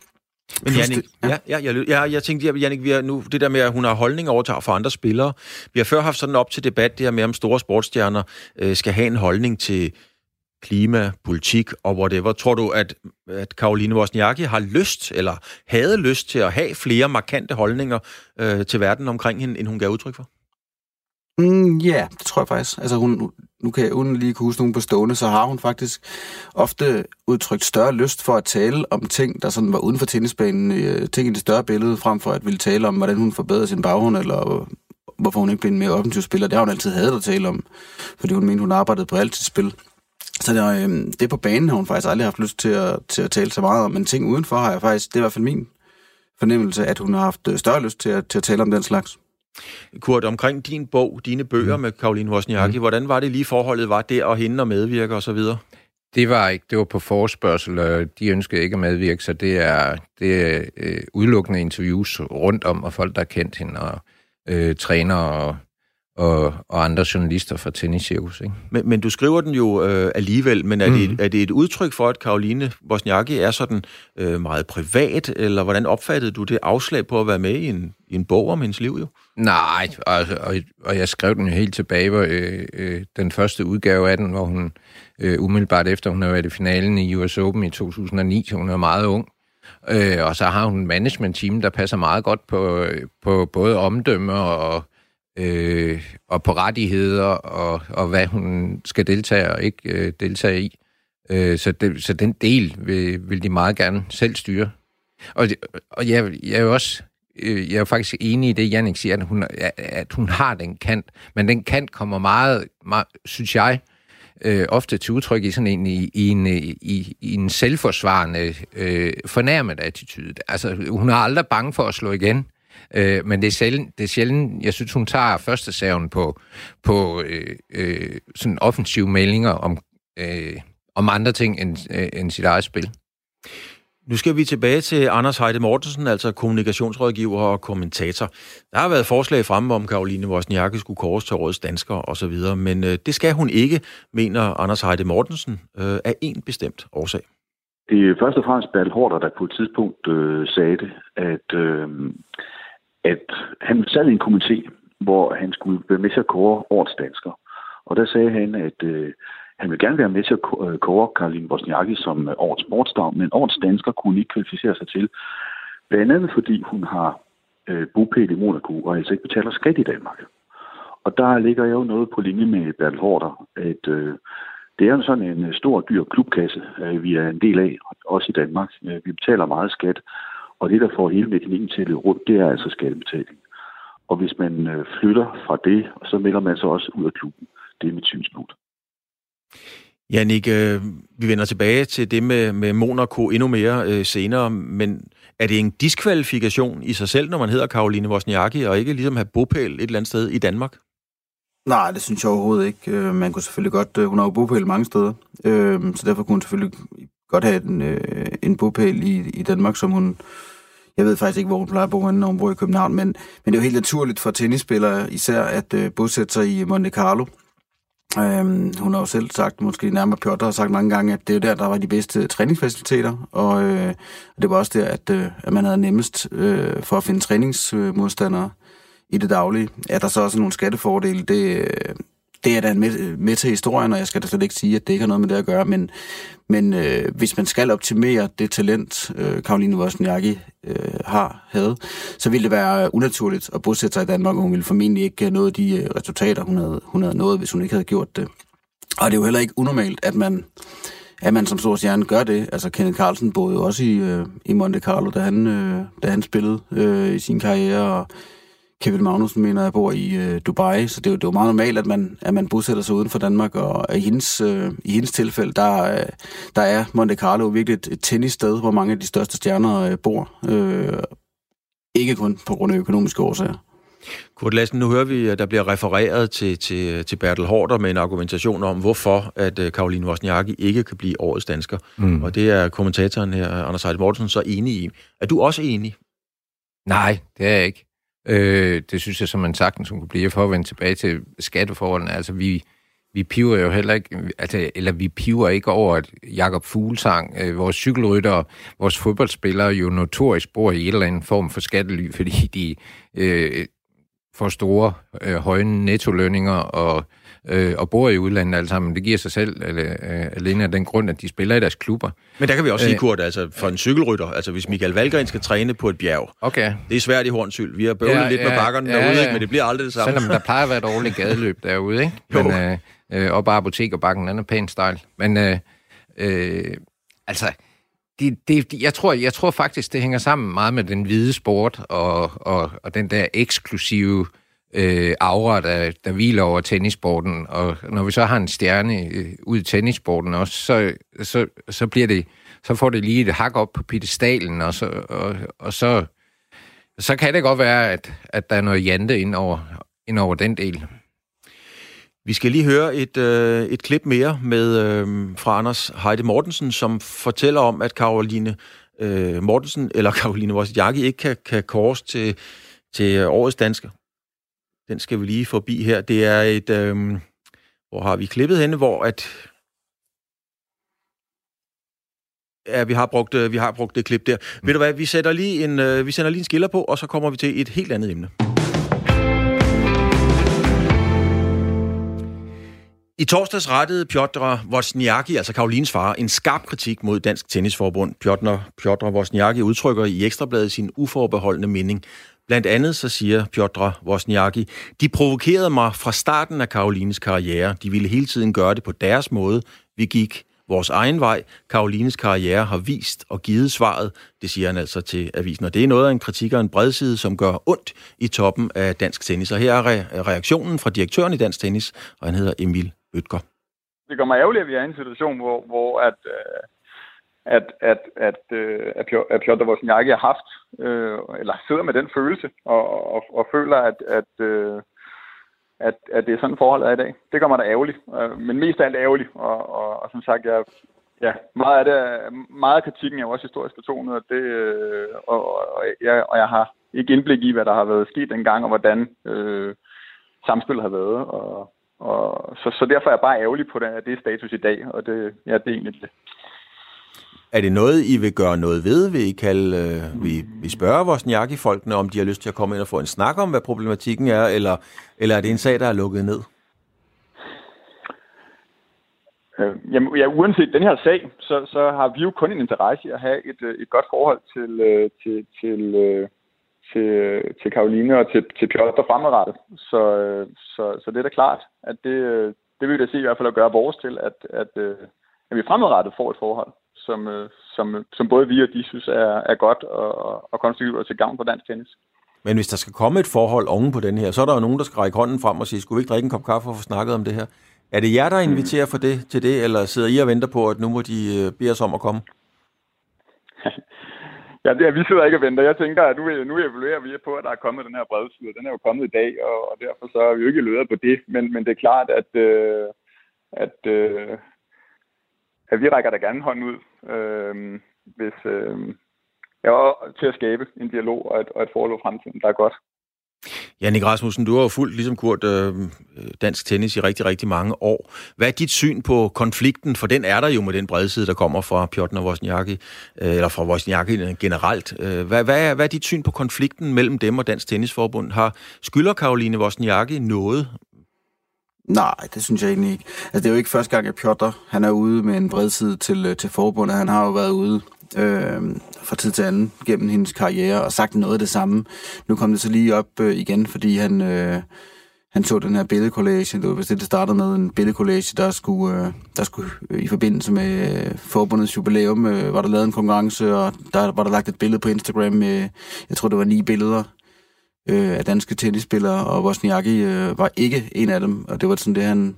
Men Jannik, ja. Ja, jeg, ja, jeg tænkte, Jannik, vi har nu det der med, at hun har holdning over for andre spillere. Vi har før haft sådan op til debat, det her med, om store sportsstjerner øh, skal have en holdning til klima, politik og whatever. Tror du, at, at Karoline Wozniacki har lyst, eller havde lyst til at have flere markante holdninger øh, til verden omkring hende, end hun gav udtryk for? Mm, ja, yeah, det tror jeg faktisk. Altså, hun, nu kan jeg uden lige kunne huske nogen på stående, så har hun faktisk ofte udtrykt større lyst for at tale om ting, der sådan var uden for tennisbanen, øh, ting i det større billede, frem for at ville tale om, hvordan hun forbedrede sin baghånd, eller øh, hvorfor hun ikke blev en mere offensiv spiller. Det har hun altid havde at tale om, fordi hun mente, hun arbejdede på alt sit spil. Så det, øh, det på banen har hun faktisk aldrig haft lyst til at, til at tale så meget om, men ting udenfor har jeg faktisk, det er i hvert fald min fornemmelse, at hun har haft øh, større lyst til at, til at tale om den slags. Kurt, omkring din bog, dine bøger mm. med Karoline Wozniacki, mm. hvordan var det lige forholdet var det og hende og medvirke osv.? Det var ikke, det var på forspørgsel, og de ønskede ikke at medvirke, så det er, det er øh, udelukkende interviews rundt om, og folk, der har kendt hende, og øh, træner og og, og andre journalister fra Tenniscirkus. Ikke? Men, men du skriver den jo øh, alligevel, men er, mm. det, er det et udtryk for, at Karoline Bosniaki er sådan øh, meget privat, eller hvordan opfattede du det afslag på at være med i en, i en bog om hendes liv? Jo? Nej, og, og, og jeg skrev den jo helt tilbage, hvor øh, øh, den første udgave af den, hvor hun øh, umiddelbart efter, hun har været i finalen i US Open i 2009, så hun er meget ung, Øh, og så har hun en management-team, der passer meget godt på, på både omdømme og, øh, og på rettigheder, og, og hvad hun skal deltage og ikke øh, deltage i. Øh, så, det, så den del vil, vil de meget gerne selv styre. Og, og jeg, jeg er jo også øh, jeg er faktisk enig i det, Jannik siger, at hun, at hun har den kant, men den kant kommer meget, meget synes jeg, øh, ofte til udtryk i sådan en, i, i en, øh, i, i en selvforsvarende, øh, fornærmet attitude. Altså, hun er aldrig bange for at slå igen. Øh, men det er, sjældent, det er sjældent, jeg synes, hun tager første saven på, på øh, øh, sådan offensive meldinger om, øh, om andre ting end, øh, end sit eget spil. Nu skal vi tilbage til Anders Heide Mortensen, altså kommunikationsrådgiver og kommentator. Der har været forslag fremme om, Karoline Wozniacki skulle kores til årets dansker osv., men øh, det skal hun ikke, mener Anders Heide Mortensen, øh, af en bestemt årsag. Det er først og fremmest Bertel Hårder, der på et tidspunkt øh, sagde det, at øh, at han sad i en komité, hvor han skulle være med til at kåre årets dansker. Og der sagde han, at øh, han vil gerne være med til at øh, kåre Karoline Bosniaki som øh, årets sportsdag, men årets dansker kunne ikke kvalificere sig til. Blandt andet fordi hun har øh, bopæl i Monaco og altså ikke betaler skat i Danmark. Og der ligger jo noget på linje med Bertel Hårder, at øh, det er jo sådan en øh, stor, dyr klubkasse, øh, vi er en del af, også i Danmark. Øh, vi betaler meget skat, og det, der får hele mekanikken til at løbe rundt, det er altså skattebetaling. Og hvis man flytter fra det, så melder man sig også ud af klubben. Det er mit synspunkt. Janik, øh, vi vender tilbage til det med, med Monaco endnu mere øh, senere, men er det en diskvalifikation i sig selv, når man hedder Karoline Wozniacki, og ikke ligesom have bopæl et eller andet sted i Danmark? Nej, det synes jeg overhovedet ikke. Øh, man kunne selvfølgelig godt... Øh, hun har jo bopæl mange steder, øh, så derfor kunne hun selvfølgelig godt have en, en bopæl i, i Danmark, som hun... Jeg ved faktisk ikke, hvor hun plejer at bo når hun bor i København, men, men det er jo helt naturligt for tennisspillere især at øh, bosætte sig i Monte Carlo. Øhm, hun har jo selv sagt, måske nærmere Piotr har sagt mange gange, at det er der, der var de bedste træningsfaciliteter, og øh, det var også der, at, øh, at man havde nemmest øh, for at finde træningsmodstandere i det daglige. Er der så også nogle skattefordele, det, øh, det er da med, med til historien, og jeg skal da slet ikke sige, at det ikke har noget med det at gøre, men, men øh, hvis man skal optimere det talent, øh, Karoline Wozniacki øh, har havde, så ville det være unaturligt at bosætte sig i Danmark, og hun ville formentlig ikke have nået de øh, resultater, hun havde, hun havde nået, hvis hun ikke havde gjort det. Og det er jo heller ikke unormalt, at man, at man som stor stjerne gør det. Altså Kenneth Carlsen boede jo også i, øh, i Monte Carlo, da han, øh, da han spillede øh, i sin karriere, og Kevin Magnussen mener, jeg bor i øh, Dubai, så det er, jo, det er jo meget normalt, at man, at man bosætter sig uden for Danmark, og i hendes, øh, i hendes tilfælde, der, øh, der er Monte Carlo virkelig et, et tennissted, hvor mange af de største stjerner øh, bor. Øh, ikke kun på grund af økonomiske årsager. Kurt Lassen, nu hører vi, at der bliver refereret til, til, til Bertel Hårder med en argumentation om, hvorfor at Karoline Wozniacki ikke kan blive årets dansker. Mm. Og det er kommentatoren her, Anders Heide Mortensen, så enig i. Er du også enig? Nej, det er jeg ikke. Øh, det synes jeg, som man sagtens kunne blive for at vende tilbage til skatteforholdene. Altså, vi, vi piver jo heller ikke, altså, eller vi piver ikke over, at Jakob Fuglsang, øh, vores cykelrytter, vores fodboldspillere jo notorisk bor i en eller anden form for skattely, fordi de øh, får store, øh, høje nettolønninger og øh, og bor i udlandet alle sammen. Det giver sig selv eller, øh, alene af den grund, at de spiller i deres klubber. Men der kan vi også sige, øh, Kurt, altså for en cykelrytter, altså hvis Michael Valgren skal træne på et bjerg, okay. det er svært i Hornsyld. Vi har bøvlet ja, lidt ja, med bakkerne ja, derude, ja. men det bliver aldrig det samme. Selvom der plejer at være et årligt gadeløb derude, ikke? Men, øh, øh, og bare apotek og bakken, den er pænt stejl. Men øh, øh, altså, det, det, jeg, tror, jeg tror faktisk, det hænger sammen meget med den hvide sport og, og, og den der eksklusive øh, Øh, aura, der, der hviler over tennissporten. Og når vi så har en stjerne øh, ud i tennissporten også, så, så, så bliver det så får det lige et hak op på pedestalen, og så, og, og så, så kan det godt være, at, at der er noget jante ind over, ind over den del. Vi skal lige høre et, øh, et klip mere med øh, fra Anders Heide Mortensen, som fortæller om, at Karoline øh, Mortensen eller Karoline Wozniacki ikke kan, kan kors til, til årets dansker. Den skal vi lige forbi her. Det er et... Øh, hvor har vi klippet henne, hvor at... Ja, vi har brugt, øh, vi har brugt det klip der. Mm. Ved du hvad, vi, sætter lige en, øh, vi sender lige en skiller på, og så kommer vi til et helt andet emne. I torsdags rettede Piotr Wozniacki, altså Karolines far, en skarp kritik mod Dansk Tennisforbund. Piotr, Piotr Wozniacki udtrykker i Ekstrabladet sin uforbeholdende mening. Blandt andet så siger Piotr Wozniacki, de provokerede mig fra starten af Karolines karriere. De ville hele tiden gøre det på deres måde. Vi gik vores egen vej. Karolines karriere har vist og givet svaret. Det siger han altså til avisen. Og det er noget af en kritik og en bredside, som gør ondt i toppen af dansk tennis. Og her er reaktionen fra direktøren i dansk tennis, og han hedder Emil Bøtger. Det gør mig ærgerligt, at vi er i en situation, hvor, hvor at, øh, at, at, at, øh, at Piotr Wozniacki har haft, øh, eller sidder med den følelse, og, og, og føler, at, at, øh, at, at det er sådan forholdet er i dag. Det gør mig da ærgerligt, øh, men mest af alt ærgerligt, og, og, og som sagt, jeg, ja, meget af, det, meget af kritikken er jo også historisk betonet, og, det, øh, og, og, jeg, og jeg har ikke indblik i, hvad der har været sket dengang, og hvordan øh, samspillet har været, og, og så, så derfor er jeg bare ærgerlig på det, at det er status i dag, og det, ja, det er egentlig det. Er det noget, I vil gøre noget ved? Vil I, kalde, øh, vi, vi spørger vores folkene om de har lyst til at komme ind og få en snak om, hvad problematikken er, eller, eller er det en sag, der er lukket ned? Øh, jamen, ja, uanset den her sag, så, så har vi jo kun en interesse i at have et, øh, et godt forhold til, øh, til, til, øh, til, øh, til Karoline og til, til Piotr fremadrettet. Så, øh, så, så det er da klart, at det, det vil vi da se i hvert fald at gøre vores til, at, at, øh, at vi fremadrettet får et forhold, som, øh, som, som både vi og de synes er, er godt og, og konstruktivt og til gavn for dansk tennis. Men hvis der skal komme et forhold oven på den her, så er der jo nogen, der skal række hånden frem og sige, skulle vi ikke drikke en kop kaffe og få snakket om det her? Er det jer, der inviterer for det, til det, eller sidder I og venter på, at nu må de øh, bede os om at komme? ja, det er, vi sidder ikke og venter. Jeg tænker, at nu, nu evaluerer vi på, at der er kommet den her bredside. Den er jo kommet i dag, og, og derfor så er vi jo ikke løbet på det. Men, men det er klart, at, øh, at, øh, at vi rækker da gerne hånden ud, øh, hvis, øh, ja, til at skabe en dialog og et, og et forhold fremtiden, der er godt. Janik Rasmussen, du har jo fulgt, ligesom Kurt, øh, dansk tennis i rigtig, rigtig mange år. Hvad er dit syn på konflikten? For den er der jo med den brede side, der kommer fra Pjotr Wozniacki, øh, eller fra Wozniacki generelt. Øh, hvad, hvad, er, hvad er dit syn på konflikten mellem dem og Dansk Tennisforbund? Har skylder Karoline Wozniacki noget? Nej, det synes jeg egentlig ikke. Altså, det er jo ikke første gang, at Piotr han er ude med en bredside til, øh, til forbundet. Han har jo været ude øh, fra tid til anden gennem hendes karriere og sagt noget af det samme. Nu kom det så lige op øh, igen, fordi han, øh, han så den her billedkollage. Det var det, det startede med en billedkollage, der skulle, øh, der skulle øh, i forbindelse med øh, forbundets jubilæum, øh, var der lavet en konkurrence, og der var der lagt et billede på Instagram med, jeg tror det var ni billeder øh, af danske tennisspillere, og Wozniacki øh, var ikke en af dem, og det var sådan det, han,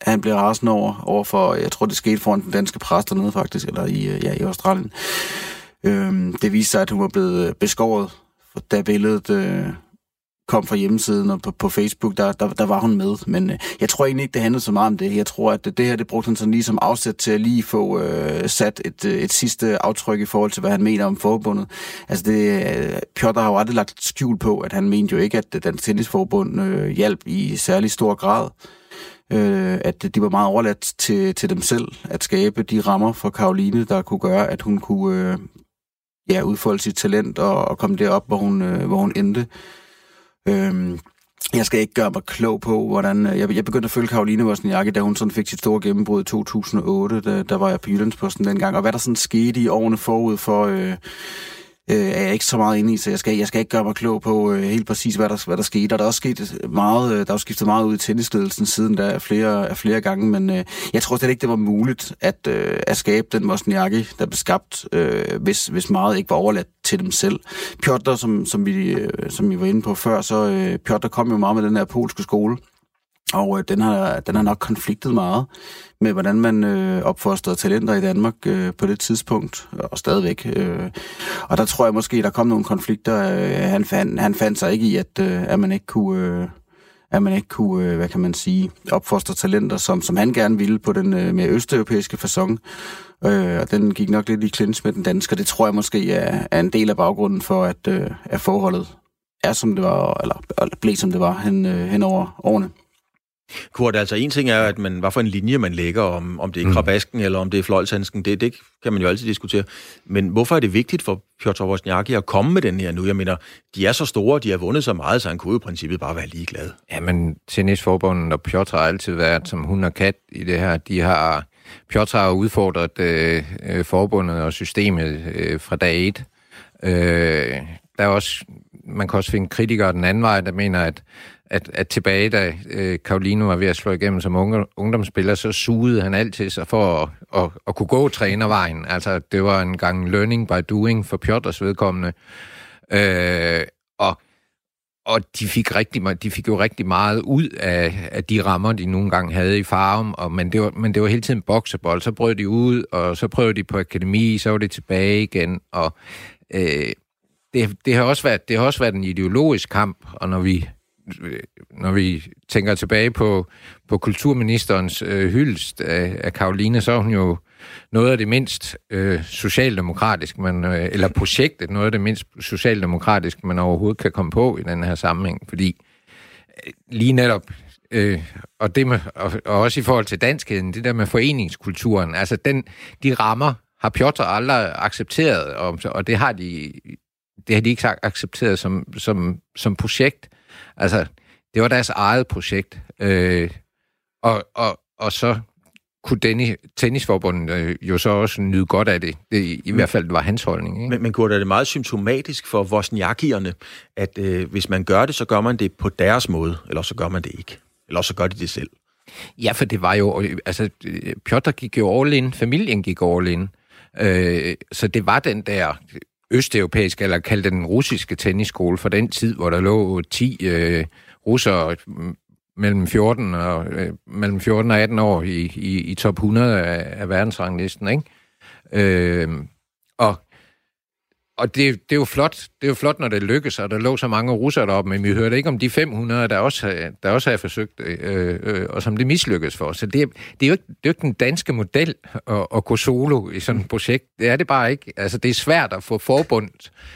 han blev rasende over, over for, jeg tror det skete foran den danske præst dernede faktisk, eller i, øh, ja, i Australien. Øh, det viste sig, at hun var blevet øh, beskåret, beskåret, da billedet øh, kom fra hjemmesiden og på, på Facebook, der, der, der var hun med. Men øh, jeg tror egentlig ikke, det handlede så meget om det. Jeg tror, at det her, det brugte han sådan lige som afsæt til at lige få øh, sat et, øh, et sidste aftryk i forhold til, hvad han mener om forbundet. Altså, det, øh, Piotr har jo aldrig lagt skjul på, at han mente jo ikke, at den tennisforbund øh, hjalp i særlig stor grad øh, at de var meget overladt til, til dem selv at skabe de rammer for Karoline, der kunne gøre, at hun kunne øh, ja, udfolde sit talent og, og komme derop, hvor hun, øh, hvor hun endte. Øh, jeg skal ikke gøre mig klog på, hvordan... Øh, jeg, jeg begyndte at følge Karoline Wozniacki, da hun sådan fik sit store gennembrud i 2008. Da, der var jeg på Jyllandsposten dengang. Og hvad der sådan skete i årene forud for... Øh, øh, er jeg ikke så meget inde i, så jeg skal, jeg skal ikke gøre mig klog på øh, helt præcis, hvad der, hvad der skete. Og der er også sket meget, øh, der er skiftet meget ud i tennisledelsen siden der er flere, flere gange, men øh, jeg tror slet ikke, det var muligt at, øh, at skabe den Mosniaki, der blev skabt, øh, hvis, hvis meget ikke var overladt til dem selv. Piotr, som, som, vi, øh, som vi var inde på før, så øh, Piotr kom jo meget med den her polske skole, og øh, den, har, den har nok konfliktet meget med, hvordan man øh, opfostrede talenter i Danmark øh, på det tidspunkt, og stadigvæk. Øh. Og der tror jeg måske, der kom nogle konflikter. Øh, han, fandt, han fandt sig ikke i, at, øh, at man ikke kunne... Øh, at man ikke kunne, øh, hvad kan man sige, opfostre talenter, som, som han gerne ville på den øh, mere østeuropæiske façon. Øh, og den gik nok lidt i klins med den danske, det tror jeg måske er, er en del af baggrunden for, at, øh, at forholdet er som det var, eller, eller blev som det var hen, øh, hen over årene. Kurt, altså en ting er, at man, hvad for en linje man lægger, om, om det er mm. krabasken eller om det er fløjlshandsken, det, det kan man jo altid diskutere. Men hvorfor er det vigtigt for Piotr Wozniacki at komme med den her nu? Jeg mener, de er så store, de har vundet så meget, så han kunne i princippet bare være ligeglad. Ja, men tennisforbundet og Piotr har altid været som hun og kat i det her. De har, Piotr har udfordret øh, øh, forbundet og systemet øh, fra dag et. Øh, der er også, man kan også finde kritikere den anden vej, der mener, at at, at tilbage, da øh, var ved at slå igennem som unge, ungdomsspiller, så sugede han altid sig for at, at, at kunne gå trænervejen. Altså, det var en gang learning by doing for Piotrs vedkommende. Øh, og og de fik, rigtig, de fik jo rigtig meget ud af, af de rammer, de nogle gange havde i farven, og, men, det var, men det var hele tiden boksebold. Så brød de ud, og så prøvede de på akademi, så var det tilbage igen, og øh, det, det, har også været, det har også været en ideologisk kamp, og når vi når vi tænker tilbage på, på kulturministerens øh, hyldest af, af Karoline, så er hun jo noget af det mindst øh, socialdemokratisk, man, øh, eller projektet, noget af det mindst socialdemokratisk, man overhovedet kan komme på i den her sammenhæng, fordi øh, lige netop, øh, og, det med, og, og også i forhold til danskheden, det der med foreningskulturen, altså den, de rammer har Piotr aldrig accepteret, og, og det har de det har de ikke accepteret som, som, som projekt. Altså, det var deres eget projekt. Øh, og, og, og så kunne Dennis, tennisforbundet øh, jo så også nyde godt af det. det I men, hvert fald var hans holdning. Ikke? Men, men Kurt, er det meget symptomatisk for Vosniakierne, at øh, hvis man gør det, så gør man det på deres måde, eller så gør man det ikke. Eller så gør de det selv. Ja, for det var jo... Altså, Piotr gik jo all in. Familien gik all in. Øh, så det var den der østeuropæiske, eller kaldte den russiske tennisskole for den tid, hvor der lå 10 øh, russere mm, mellem 14 og, øh, mellem 14 og 18 år i, i, i top 100 af, af verdensranglisten, ikke? Øh, og og det, det, er jo flot, det er jo flot, når det lykkes, og der lå så mange russere deroppe, men vi hørte ikke om de 500, der også, der også har forsøgt, øh, øh, og som det mislykkedes for. Så det, det, er jo ikke, det er jo ikke den danske model at, at gå solo i sådan et projekt. Det er det bare ikke. Altså, det er svært at få forbund,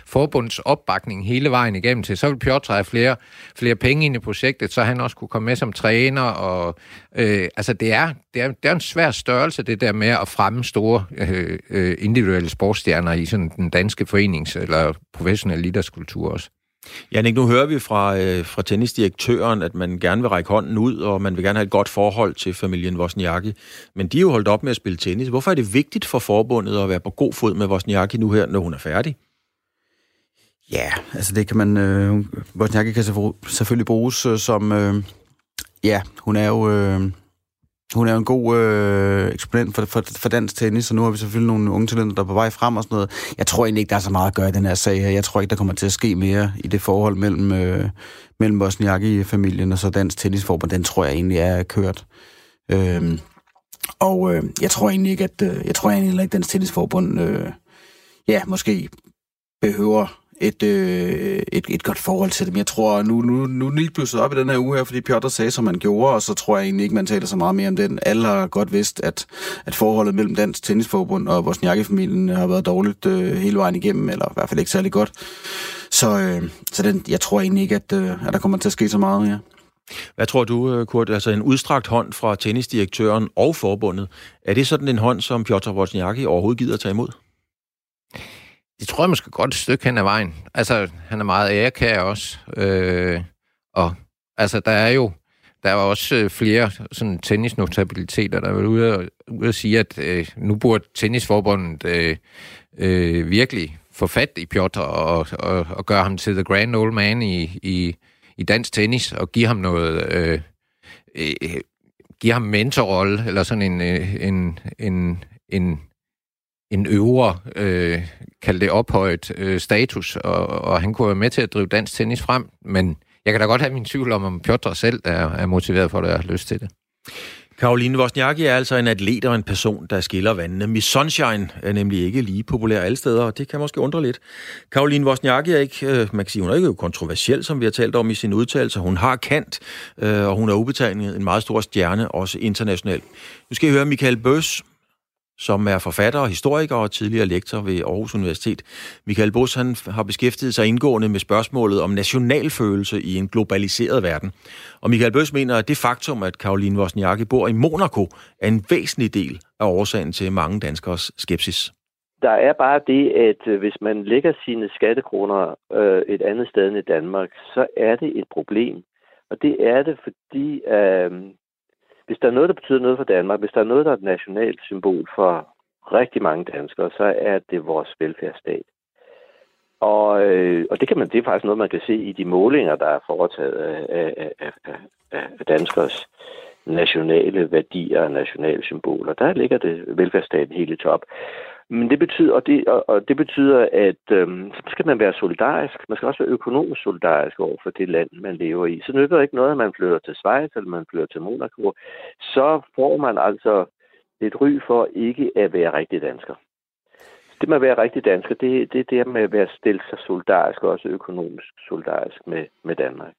forbunds opbakning hele vejen igennem til. Så vil Piotr have flere, flere penge ind i projektet, så han også kunne komme med som træner. Og, øh, altså, det er, det, er, det er en svær størrelse, det der med at fremme store øh, øh individuelle sportsstjerner i sådan den danske forening forenings- eller professionel liderskultur også. Janik, nu hører vi fra, øh, fra tennisdirektøren, at man gerne vil række hånden ud, og man vil gerne have et godt forhold til familien Wozniacki. Men de er jo holdt op med at spille tennis. Hvorfor er det vigtigt for forbundet at være på god fod med Wozniacki nu her, når hun er færdig? Ja, altså det kan man... Øh, Wozniacki kan selvfølgelig bruges øh, som... Øh, ja, hun er jo... Øh, hun er jo en god øh, eksponent for, for, for dansk tennis, og nu har vi selvfølgelig nogle unge talenter, der er på vej frem og sådan noget. Jeg tror egentlig ikke, der er så meget at gøre i den her sag her. Jeg tror ikke, der kommer til at ske mere i det forhold mellem, øh, mellem Bosniaki-familien og så Dansk Tennisforbund. Den tror jeg egentlig er kørt. Øhm, og øh, jeg tror egentlig ikke, at øh, jeg tror egentlig ikke, at Dansk Tennisforbund øh, ja, måske behøver et, øh, et, et godt forhold til dem. Jeg tror, nu, nu, nu er lige pludselig op i den her uge her, fordi Piotr sagde, som han gjorde, og så tror jeg egentlig ikke, man taler så meget mere om den. Alle har godt vidst, at, at forholdet mellem Dansk Tennisforbund og vores familien har været dårligt øh, hele vejen igennem, eller i hvert fald ikke særlig godt. Så, øh, så den, jeg tror egentlig ikke, at, øh, at der kommer til at ske så meget, ja. Hvad tror du, øh, Kurt? Altså en udstrakt hånd fra tennisdirektøren og forbundet. Er det sådan en hånd, som Piotr Wozniacki overhovedet gider tage imod? Det tror jeg måske godt et stykke hen ad vejen. Altså, han er meget ærekær også. Øh, og altså, der er jo der er også øh, flere sådan tennisnotabiliteter, der er ude og, ude at sige, at øh, nu burde tennisforbundet øh, øh, virkelig få fat i Piotr og, og, og gøre ham til the grand old man i, i, i dansk tennis og give ham noget... Øh, øh, give ham mentorrolle, eller sådan en, øh, en, en, en en øvre, øh, kald det ophøjet øh, status, og, og han kunne være med til at drive dansk tennis frem, men jeg kan da godt have min tvivl om, om Piotr selv er, er motiveret for det og har lyst til det. Karoline Wozniacki er altså en atlet og en person, der skiller vandene. Miss Sunshine er nemlig ikke lige populær alle steder, og det kan måske undre lidt. Karoline Wozniacki er ikke, øh, man kan sige, hun er ikke kontroversiel, som vi har talt om i sin udtalelse. Hun har kant, øh, og hun er ubetegnet en meget stor stjerne, også internationalt. Nu skal I høre Michael Bøs, som er forfatter og historiker og tidligere lektor ved Aarhus Universitet. Michael Bos han har beskæftiget sig indgående med spørgsmålet om nationalfølelse i en globaliseret verden. Og Michael Bøs mener, at det faktum, at Karoline Wozniacki bor i Monaco, er en væsentlig del af årsagen til mange danskers skepsis. Der er bare det, at øh, hvis man lægger sine skattekroner øh, et andet sted end i Danmark, så er det et problem. Og det er det, fordi øh, hvis der er noget, der betyder noget for Danmark, hvis der er noget, der er et nationalt symbol for rigtig mange danskere, så er det vores velfærdsstat. Og, øh, og det kan man, det er faktisk noget, man kan se i de målinger, der er foretaget af, af, af, af, af danskers nationale værdier og nationale symboler. Der ligger det velfærdsstaten helt i top. Men det betyder, og det, og, og det betyder, at øhm, så skal man være solidarisk. Man skal også være økonomisk solidarisk over for det land, man lever i. Så nytter det ikke noget, at man flytter til Schweiz eller man flytter til Monaco. Så får man altså et ry for ikke at være rigtig dansker. Det med at være rigtig dansker, det, det er det med at være stille sig solidarisk, og også økonomisk solidarisk med, med Danmark.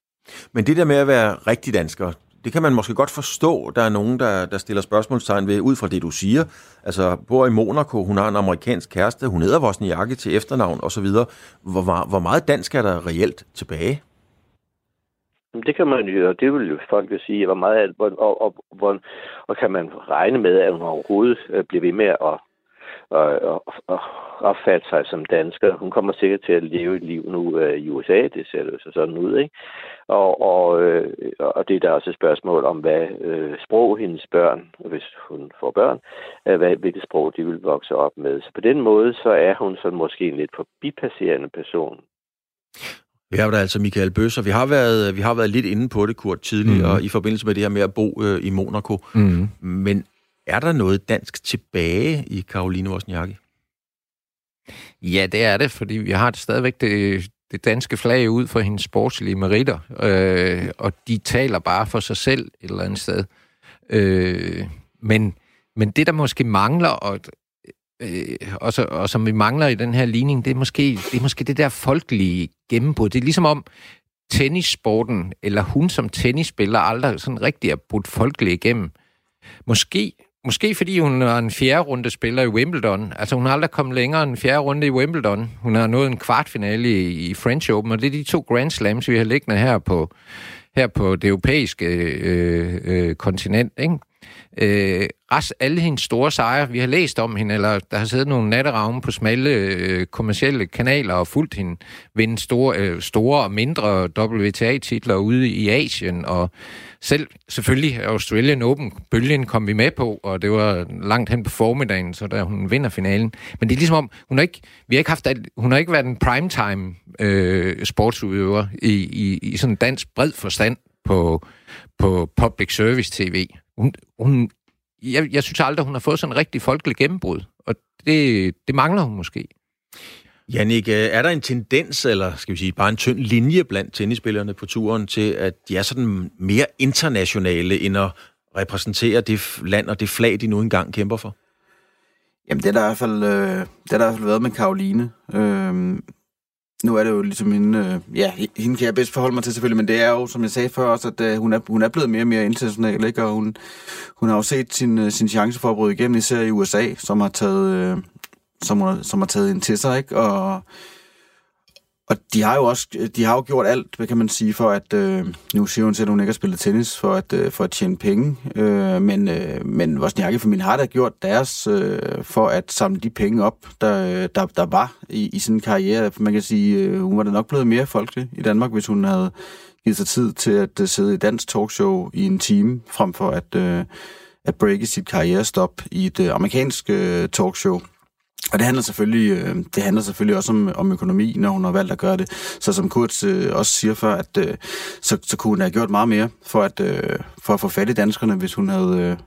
Men det der med at være rigtig dansker, det kan man måske godt forstå, der er nogen, der, der stiller spørgsmålstegn ved, ud fra det, du siger. Altså, bor i Monaco, hun har en amerikansk kæreste, hun hedder Wozniacki til efternavn osv. Hvor, hvor meget dansk er der reelt tilbage? Det kan man jo, og det vil jo folk jo sige, hvor meget, og, og, og, og, og kan man regne med, at hun overhovedet øh, bliver ved med at og, og, og opfatte sig som dansker. Hun kommer sikkert til at leve et liv nu uh, i USA, det ser det så sådan ud, ikke? Og, og, øh, og det er der også et spørgsmål om, hvad øh, sprog hendes børn, hvis hun får børn, øh, hvad, hvilket sprog de vil vokse op med. Så på den måde, så er hun sådan måske en lidt forbipasserende person. Vi har der altså Michael Bøs, og vi har været, vi har været lidt inde på det, Kurt, tidligere, mm. i forbindelse med det her med at bo øh, i Monaco. Mm. Men er der noget dansk tilbage i Karoline Wozniacki? Ja, det er det, fordi vi har det stadigvæk det, det danske flag ud for hendes sportslige meritter, øh, og de taler bare for sig selv et eller andet sted. Øh, men, men det, der måske mangler, og, øh, og, så, og som vi mangler i den her ligning, det er måske det, er måske det der folkelige gennembrud. Det er ligesom om tennissporten, eller hun som tennisspiller, aldrig sådan rigtig er brudt folkelig igennem. Måske Måske fordi hun er en fjerde runde spiller i Wimbledon. Altså hun har aldrig kommet længere end en fjerde runde i Wimbledon. Hun har nået en kvartfinale i, i French Open, og det er de to Grand Slams, vi har liggende her på, her på det europæiske øh, øh, kontinent. Ikke? Øh, rest alle hendes store sejre, vi har læst om hende, eller der har siddet nogle natteravne på smalle øh, kommersielle kanaler og fulgt hende vinde store, øh, store og mindre WTA-titler ude i Asien, og selv selvfølgelig Australian Open-bølgen kom vi med på, og det var langt hen på formiddagen, så da hun vinder finalen. Men det er ligesom om, hun har ikke, vi har ikke haft, hun har ikke været en primetime øh, sportsudøver i, i, i sådan dansk bred forstand på, på public service tv. Hun, hun, jeg, jeg synes aldrig, hun har fået sådan en rigtig folkelig gennembrud, og det, det mangler hun måske. Jannik, øh, er der en tendens, eller skal vi sige bare en tynd linje blandt tennisspillerne på turen til, at de er sådan mere internationale, end at repræsentere det land og det flag, de nu engang kæmper for? Jamen, det er der i hvert fald, øh, det er der i hvert fald været med Karoline. Øh, nu er det jo ligesom hende, øh, ja, hende kan jeg bedst forholde mig til selvfølgelig, men det er jo, som jeg sagde før også, at øh, hun, er, hun er blevet mere og mere international, ikke? og hun, hun har jo set sin, øh, sin chance for at bryde igennem, især i USA, som har taget, øh, som, har, som har taget hende til sig, ikke? og og de har jo også de har jo gjort alt, hvad kan man sige, for at... Øh, nu siger hun selv, at hun ikke har spillet tennis for at, øh, for at tjene penge. Øh, men øh, men Wozniacki-familien har da gjort deres øh, for at samle de penge op, der, der, der var i, i sin karriere. Man kan sige, øh, hun var da nok blevet mere folkelig i Danmark, hvis hun havde givet sig tid til at øh, sidde i dansk talkshow i en time, frem for at, øh, at breake sit karrierestop i et øh, amerikansk øh, talkshow. Og det handler selvfølgelig, øh, det handler selvfølgelig også om, om økonomi, når hun har valgt at gøre det. Så som Kurt øh, også siger før, at øh, så, så kunne hun have gjort meget mere for at, øh, for at få fat i danskerne, hvis hun havde, øh,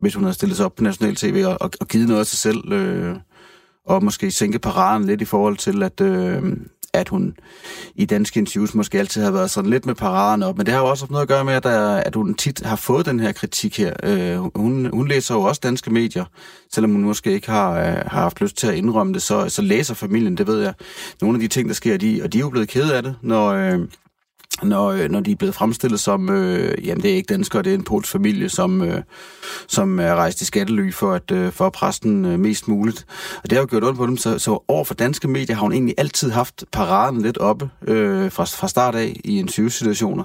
hvis hun havde stillet sig op på national tv og, og, og givet noget af sig selv. Øh, og måske sænke paraden lidt i forhold til, at, øh, at hun i danske interviews måske altid har været sådan lidt med paraderne op. Men det har jo også noget at gøre med, at, der, at hun tit har fået den her kritik her. Øh, hun, hun læser jo også danske medier, selvom hun måske ikke har, øh, har haft lyst til at indrømme det, så, så læser familien, det ved jeg, nogle af de ting, der sker, de, og de er jo blevet kede af det, når... Øh, når, øh, når de er blevet fremstillet som, øh, jamen det er ikke danskere, det er en polsk familie, som, øh, som er rejst i skattely for at, øh, for at presse den øh, mest muligt. Og det har jo gjort ondt på dem, så, så over for danske medier har hun egentlig altid haft paraden lidt oppe øh, fra, fra start af i en situationer.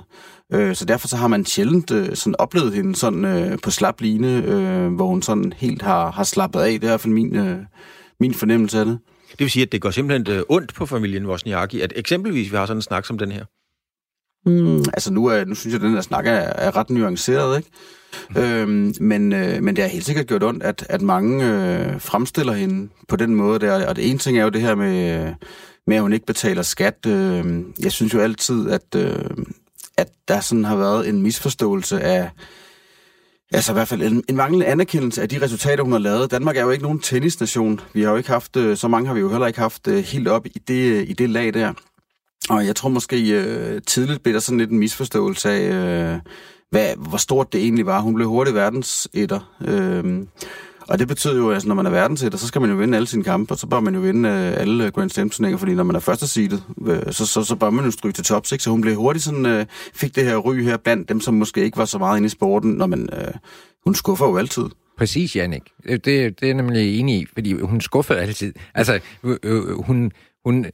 Øh, så derfor så har man sjældent øh, sådan oplevet hende sådan øh, på slap line, øh, hvor hun sådan helt har, har slappet af. Det er i hvert fald min, øh, min fornemmelse af det. Det vil sige, at det går simpelthen øh, ondt på familien Wozniacki, at eksempelvis vi har sådan en snak som den her. Mm, altså nu, er, nu synes jeg, at den der snak er, er ret nuanceret, ikke? Øhm, men, øh, men det har helt sikkert gjort ondt, at, at mange øh, fremstiller hende på den måde der. Og det ene ting er jo det her med, med at hun ikke betaler skat. Øh, jeg synes jo altid, at, øh, at der sådan har været en misforståelse af, Altså i hvert fald en, en manglende anerkendelse af de resultater, hun har lavet. Danmark er jo ikke nogen tennisnation. Vi har jo ikke haft, øh, så mange har vi jo heller ikke haft øh, helt op i det, i det lag der. Og jeg tror måske øh, tidligt blev der sådan lidt en misforståelse af, øh, hvad, hvor stort det egentlig var. Hun blev hurtigt verdensetter. Øh, og det betyder jo, at altså, når man er verdensetter, så skal man jo vinde alle sine kampe, og så bør man jo vinde øh, alle Grand Slam-turneringer, fordi når man er første seedet, øh, så, så, så bør man jo stryge til top 6. Så hun blev hurtigt sådan, øh, fik det her ry her blandt dem, som måske ikke var så meget inde i sporten, når man, øh, hun skuffer jo altid. Præcis, Jannik. Det, det er nemlig enig i, fordi hun skuffer altid. Altså, øh, øh, hun, hun,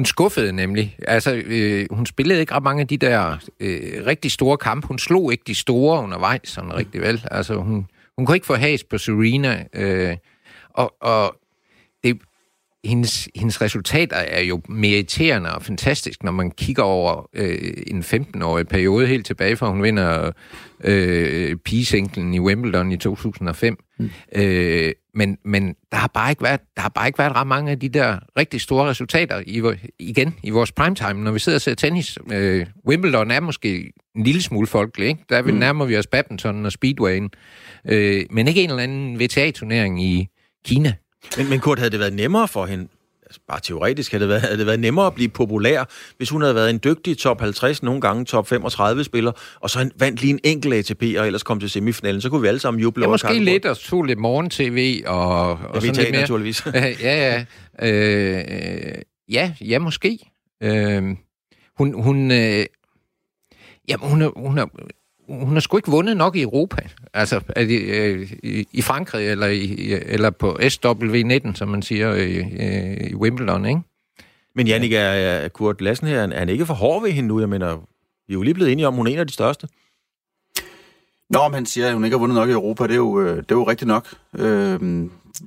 hun skuffede nemlig. Altså, øh, hun spillede ikke ret mange af de der øh, rigtig store kampe. Hun slog ikke de store undervejs sådan rigtig vel. Altså, hun, hun kunne ikke få has på Serena. Øh, og, og hendes, hendes resultater er jo meriterende og fantastisk, når man kigger over øh, en 15-årig periode helt tilbage fra hun vinder øh, pigesinglen i Wimbledon i 2005. Mm. Øh, men, men der har bare ikke været der har bare ikke været ret mange af de der rigtig store resultater i, igen i vores primetime, når vi sidder og ser tennis. Øh, Wimbledon er måske en lille smule folkelig, ikke? Der mm. nærmer vi os badminton og speedwayen, øh, men ikke en eller anden VTA-turnering i Kina. Men, men Kurt, havde det været nemmere for hende, altså bare teoretisk, havde det, været, havde det været nemmere at blive populær, hvis hun havde været en dygtig top 50, nogle gange top 35 spiller, og så vandt lige en enkelt ATP, og ellers kom til semifinalen, så kunne vi alle sammen juble ja, over måske lidt, og tog lidt morgen-tv, og, og ja, sådan lidt mere. naturligvis. ja, ja. Øh, ja, ja, måske. Øh, hun, hun, øh, jamen, hun, er, hun, er, hun har sgu ikke vundet nok i Europa. Altså i, øh, i, i Frankrig, eller, i, eller på SW19, som man siger, i, i Wimbledon, ikke? Men Jannik, er, er Kurt Lassen her, er han ikke for hård ved hende nu? Jeg mener, vi er jo lige blevet enige om, hun er en af de største. Nå, men han siger, at hun ikke har vundet nok i Europa. Det er jo, øh, det er jo rigtigt nok. Øh,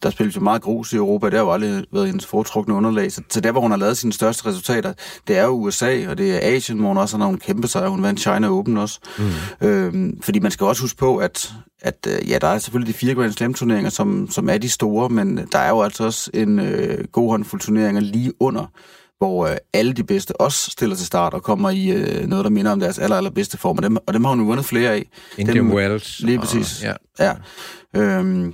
der spilles jo meget grus i Europa, det har jo aldrig været hendes foretrukne underlag. Så, så der, hvor hun har lavet sine største resultater, det er jo USA, og det er Asien, hvor hun også har nogle kæmpe sejre. Hun vandt China Open også. Mm. Øhm, fordi man skal også huske på, at, at øh, ja, der er selvfølgelig de fire Grand Slam-turneringer, som, som er de store, men der er jo altså også en øh, god håndfuld turneringer lige under, hvor øh, alle de bedste også stiller til start og kommer i øh, noget, der minder om deres aller, allerbedste form. Og dem, og dem har hun jo vundet flere af. Indian dem, Wells. Lige præcis. Og, ja. ja. Øhm,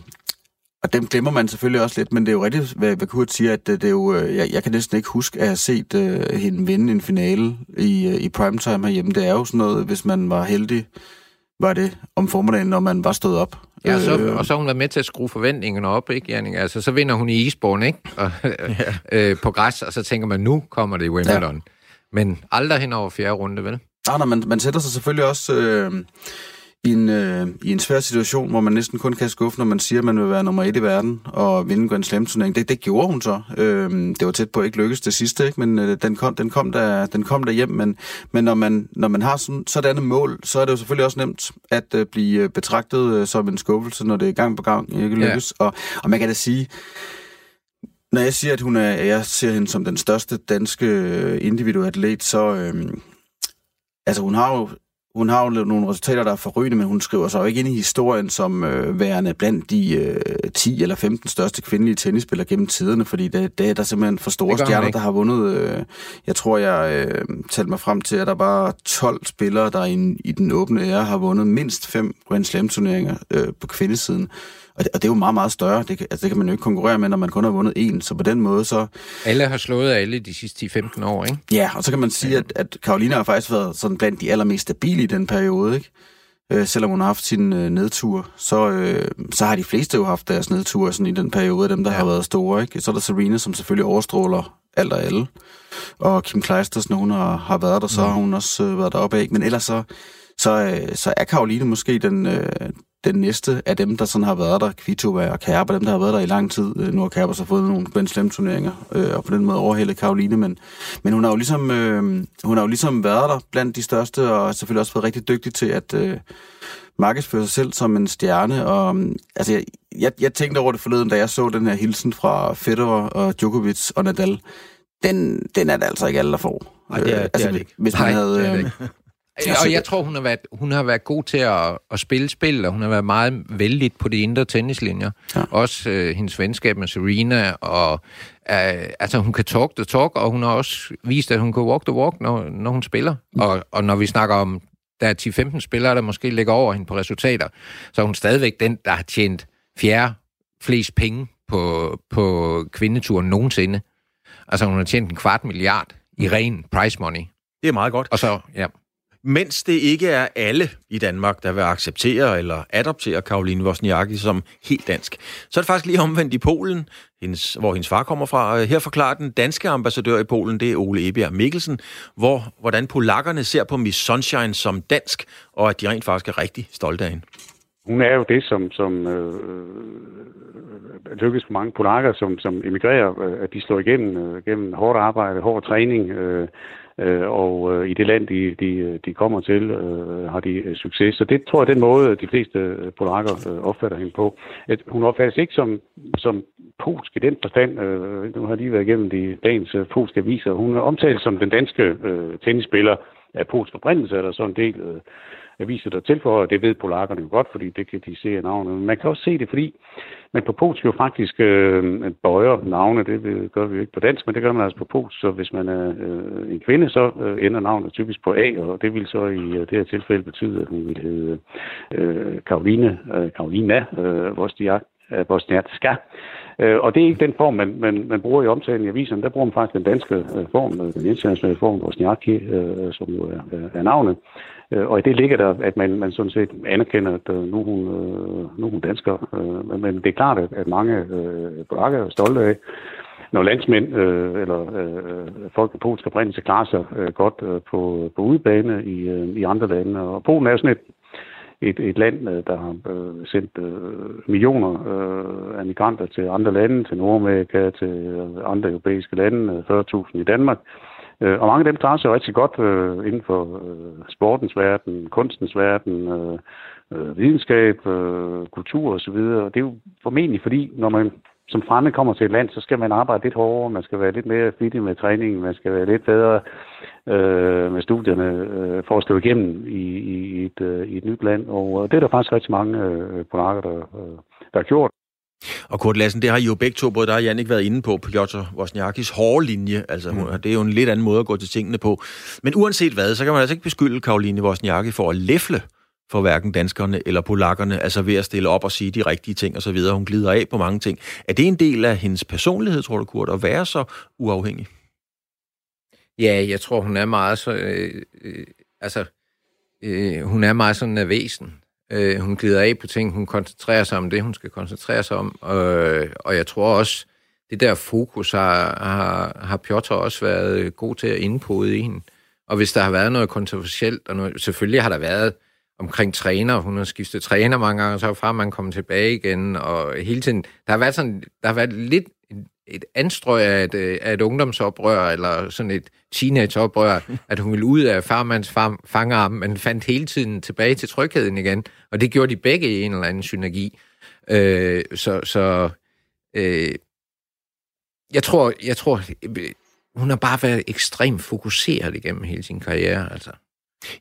og dem glemmer man selvfølgelig også lidt, men det er jo rigtigt, hvad, hvad Kurt siger, at det, det er jo, øh, jeg, jeg kan næsten ikke huske at have set uh, hende vinde en finale i, uh, i primetime herhjemme. Det er jo sådan noget, hvis man var heldig, var det om formiddagen, når man var stået op. Ja, så, øh, og så har hun været med til at skrue forventningerne op, ikke, Janning? Altså, så vinder hun i Eastbourne, ikke? Og, ja. øh, på græs, og så tænker man, nu kommer det i Wimbledon. Ja. Men aldrig hen over fjerde runde, vel? Nej, nej, man, man sætter sig selvfølgelig også... Øh, i en, øh, i en svær situation, hvor man næsten kun kan skuffe, når man siger, at man vil være nummer et i verden og vinde Grand Slam-turnering. Det, det gjorde hun så. Øh, det var tæt på at ikke lykkes det sidste, ikke? men øh, den, kom, den, kom der, den kom der hjem. Men, men når, man, når man har sådan, sådan et mål, så er det jo selvfølgelig også nemt at øh, blive betragtet øh, som en skuffelse, når det er gang på gang ikke lykkes. Ja. Og, og man kan da sige, når jeg siger, at hun er, jeg ser hende som den største danske øh, individuelle atlet, så... Øh, altså hun har jo hun har jo nogle resultater, der er forrygende, men hun skriver sig jo ikke ind i historien som øh, værende blandt de øh, 10 eller 15 største kvindelige tennisspillere gennem tiderne, fordi det, det er der simpelthen for store stjerner, der har vundet. Øh, jeg tror, jeg øh, talte mig frem til, at der bare 12 spillere, der i, i den åbne ære har vundet mindst fem Grand Slam-turneringer øh, på kvindesiden. Og det, og det er jo meget, meget større. Det, altså, det kan man jo ikke konkurrere med, når man kun har vundet en. Så på den måde så... Alle har slået alle de sidste 10-15 år, ikke? Ja, og så kan man sige, at, at Karolina har faktisk været sådan blandt de allermest stabile i den periode, ikke? Øh, selvom hun har haft sin øh, nedtur, så, øh, så har de fleste jo haft deres nedtur sådan i den periode, dem der ja. har været store, ikke? Så er der Serena, som selvfølgelig overstråler alt og alle. Og Kim Kleisters, når hun har, har været der, så ja. har hun også øh, været deroppe, ikke? Men ellers så, så, øh, så er Karoline måske den, øh, den næste af dem, der sådan har været der, Kvitova og Kerber, dem, der har været der i lang tid. Øh, nu har Kerber så fået nogle Grand Slam-turneringer, øh, og på den måde overhældet Karoline, men, men hun har jo ligesom, øh, hun har jo ligesom været der blandt de største, og selvfølgelig også været rigtig dygtig til at øh, markedsføre sig selv som en stjerne. Og, øh, altså, jeg, jeg, jeg tænkte over det forleden, da jeg så den her hilsen fra Federer og Djokovic og Nadal. Den, den er det altså ikke alle, der får. Nej, det er, øh, altså, det er det ikke. Hvis man Nej, havde... Øh, og jeg tror, hun har været, hun har været god til at, at spille spil, og hun har været meget vældig på de indre tennislinjer. Ja. Også øh, hendes venskab med Serena, og øh, altså hun kan talk the talk, og hun har også vist, at hun kan walk the walk, når, når hun spiller. Mm. Og, og når vi snakker om, der er 10-15 spillere, der måske ligger over hende på resultater, så er hun stadigvæk den, der har tjent fjerde flest penge på, på kvindeturen nogensinde. Altså hun har tjent en kvart milliard i mm. ren price money. Det er meget godt. Og så, ja mens det ikke er alle i Danmark, der vil acceptere eller adoptere Karoline Wozniacki som helt dansk, så er det faktisk lige omvendt i Polen, hendes, hvor hendes far kommer fra. Øh, her forklarer den danske ambassadør i Polen, det er Ole Ebjerg Mikkelsen, hvor, hvordan polakkerne ser på Miss Sunshine som dansk, og at de rent faktisk er rigtig stolte af hende. Hun er jo det, som, som øh, øh, øh lykkes for mange polakker, som, som emigrerer, at de slår igennem øh, gennem hårdt arbejde, hård træning, øh, Øh, og øh, i det land, de, de, de kommer til, øh, har de øh, succes. Så det tror jeg den måde, de fleste øh, polakker øh, opfatter hende på. At hun opfattes ikke som, som polsk i den forstand. Øh, nu har lige været igennem de dagens øh, polske aviser. Hun er omtalt som den danske øh, tennisspiller af polsk oprindelse, eller sådan en del øh, aviser, der tilføjer, det ved polakkerne jo godt, fordi det kan de se af navnet. Men man kan også se det, fordi man på polsk jo faktisk øh, bøjer navne, det gør vi jo ikke på dansk, men det gør man altså på polsk, så hvis man er øh, en kvinde, så øh, ender navnet typisk på A, og det vil så i øh, det her tilfælde betyde, at hun vil hedde øh, Karoline, øh, Karolina øh, Vostiak, Øh, Bosniatska. Øh, og det er ikke den form, man, man, man bruger i omtalen i aviserne. Der bruger man faktisk den danske øh, form, den internationale form, Bosniaki, som jo er, er navnet. Og i det ligger der, at man, man sådan set anerkender, at nu, er hun, nu hun dansker. Men det er klart, at, at mange øh, polakker er stolte af, når landsmænd øh, eller øh, folk af polsk oprindelse klarer sig øh, godt øh, på, på udebane i, øh, i andre lande. Og Polen er jo sådan et, et, et land, der har øh, sendt øh, millioner øh, af migranter til andre lande, til Nordamerika, til øh, andre europæiske lande, øh, 40.000 i Danmark. Øh, og mange af dem klarer sig rigtig godt øh, inden for øh, sportens verden, kunstens verden, øh, øh, videnskab, øh, kultur osv. Og det er jo formentlig fordi, når man som fremmed kommer til et land, så skal man arbejde lidt hårdere, man skal være lidt mere flittig med træningen, man skal være lidt bedre øh, med studierne øh, for at stå igennem i, i, et, øh, i et nyt land. Og det er der faktisk rigtig mange øh, polakker, der, øh, der har gjort. Og Kurt Lassen, det har I jo begge to, både der og Jan, ikke været inde på, Piotr Wozniakis hårde linje. Altså, mm. det er jo en lidt anden måde at gå til tingene på. Men uanset hvad, så kan man altså ikke beskylde Karoline Wozniacki for at læfle for hverken danskerne eller polakkerne, altså ved at stille op og sige de rigtige ting og så videre. Hun glider af på mange ting. Er det en del af hendes personlighed, tror du, Kurt, at være så uafhængig? Ja, jeg tror, hun er meget så... Øh, øh, altså, øh, hun er meget sådan en væsen. Øh, hun glider af på ting, hun koncentrerer sig om det, hun skal koncentrere sig om. Øh, og jeg tror også, det der fokus har, har, har Piotr også været god til at indpode i hende. Og hvis der har været noget kontroversielt, og noget, selvfølgelig har der været omkring træner, hun har skiftet træner mange gange, og så er far man kommet tilbage igen, og hele tiden, der har været sådan, der har været lidt et anstrøg af et, af et ungdomsoprør, eller sådan et teenageoprør, at hun ville ud af farmands far, fangerarm, men fandt hele tiden tilbage til trygheden igen. Og det gjorde de begge i en eller anden synergi. Øh, så så øh, jeg tror, jeg tror, hun har bare været ekstremt fokuseret igennem hele sin karriere, altså.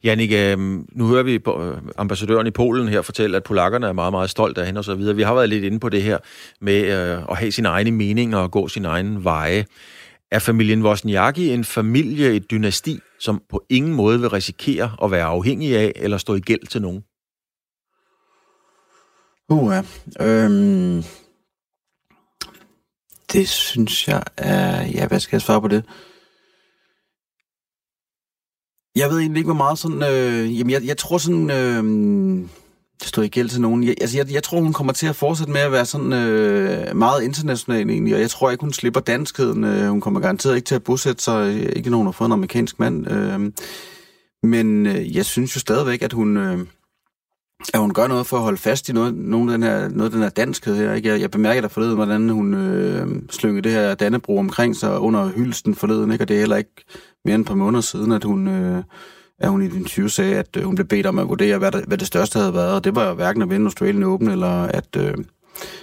Janik, øh, nu hører vi øh, ambassadøren i Polen her fortælle, at polakkerne er meget, meget stolte af hende osv. Vi har været lidt inde på det her med øh, at have sin egne meninger og gå sin egen veje. Er familien Wozniacki en familie, et dynasti, som på ingen måde vil risikere at være afhængig af eller stå i gæld til nogen? Uha, øhm, det synes jeg er... Ja, hvad skal jeg svare på det? Jeg ved egentlig ikke, hvor meget sådan... Øh, jamen, jeg, jeg tror sådan... Øh, det står ikke gæld til nogen. Jeg, altså, jeg, jeg tror, hun kommer til at fortsætte med at være sådan øh, meget international egentlig, og jeg tror ikke, hun slipper danskheden. Øh, hun kommer garanteret ikke til at bosætte sig, øh, ikke nogen har fået en amerikansk mand. Øh, men øh, jeg synes jo stadigvæk, at hun... Øh, at hun gør noget for at holde fast i noget, noget, af, den her, noget af den her danskhed her. Ikke? Jeg, jeg bemærker der forleden, hvordan hun øh, slyngede det her Dannebro omkring sig under hylsten forleden, ikke? og det er heller ikke mere end et par måneder siden, at hun, øh, at hun i den 20 sagde, at øh, hun blev bedt om at vurdere, hvad, der, hvad det største havde været. Og det var jo hverken at vinde Australien Open, eller at, øh,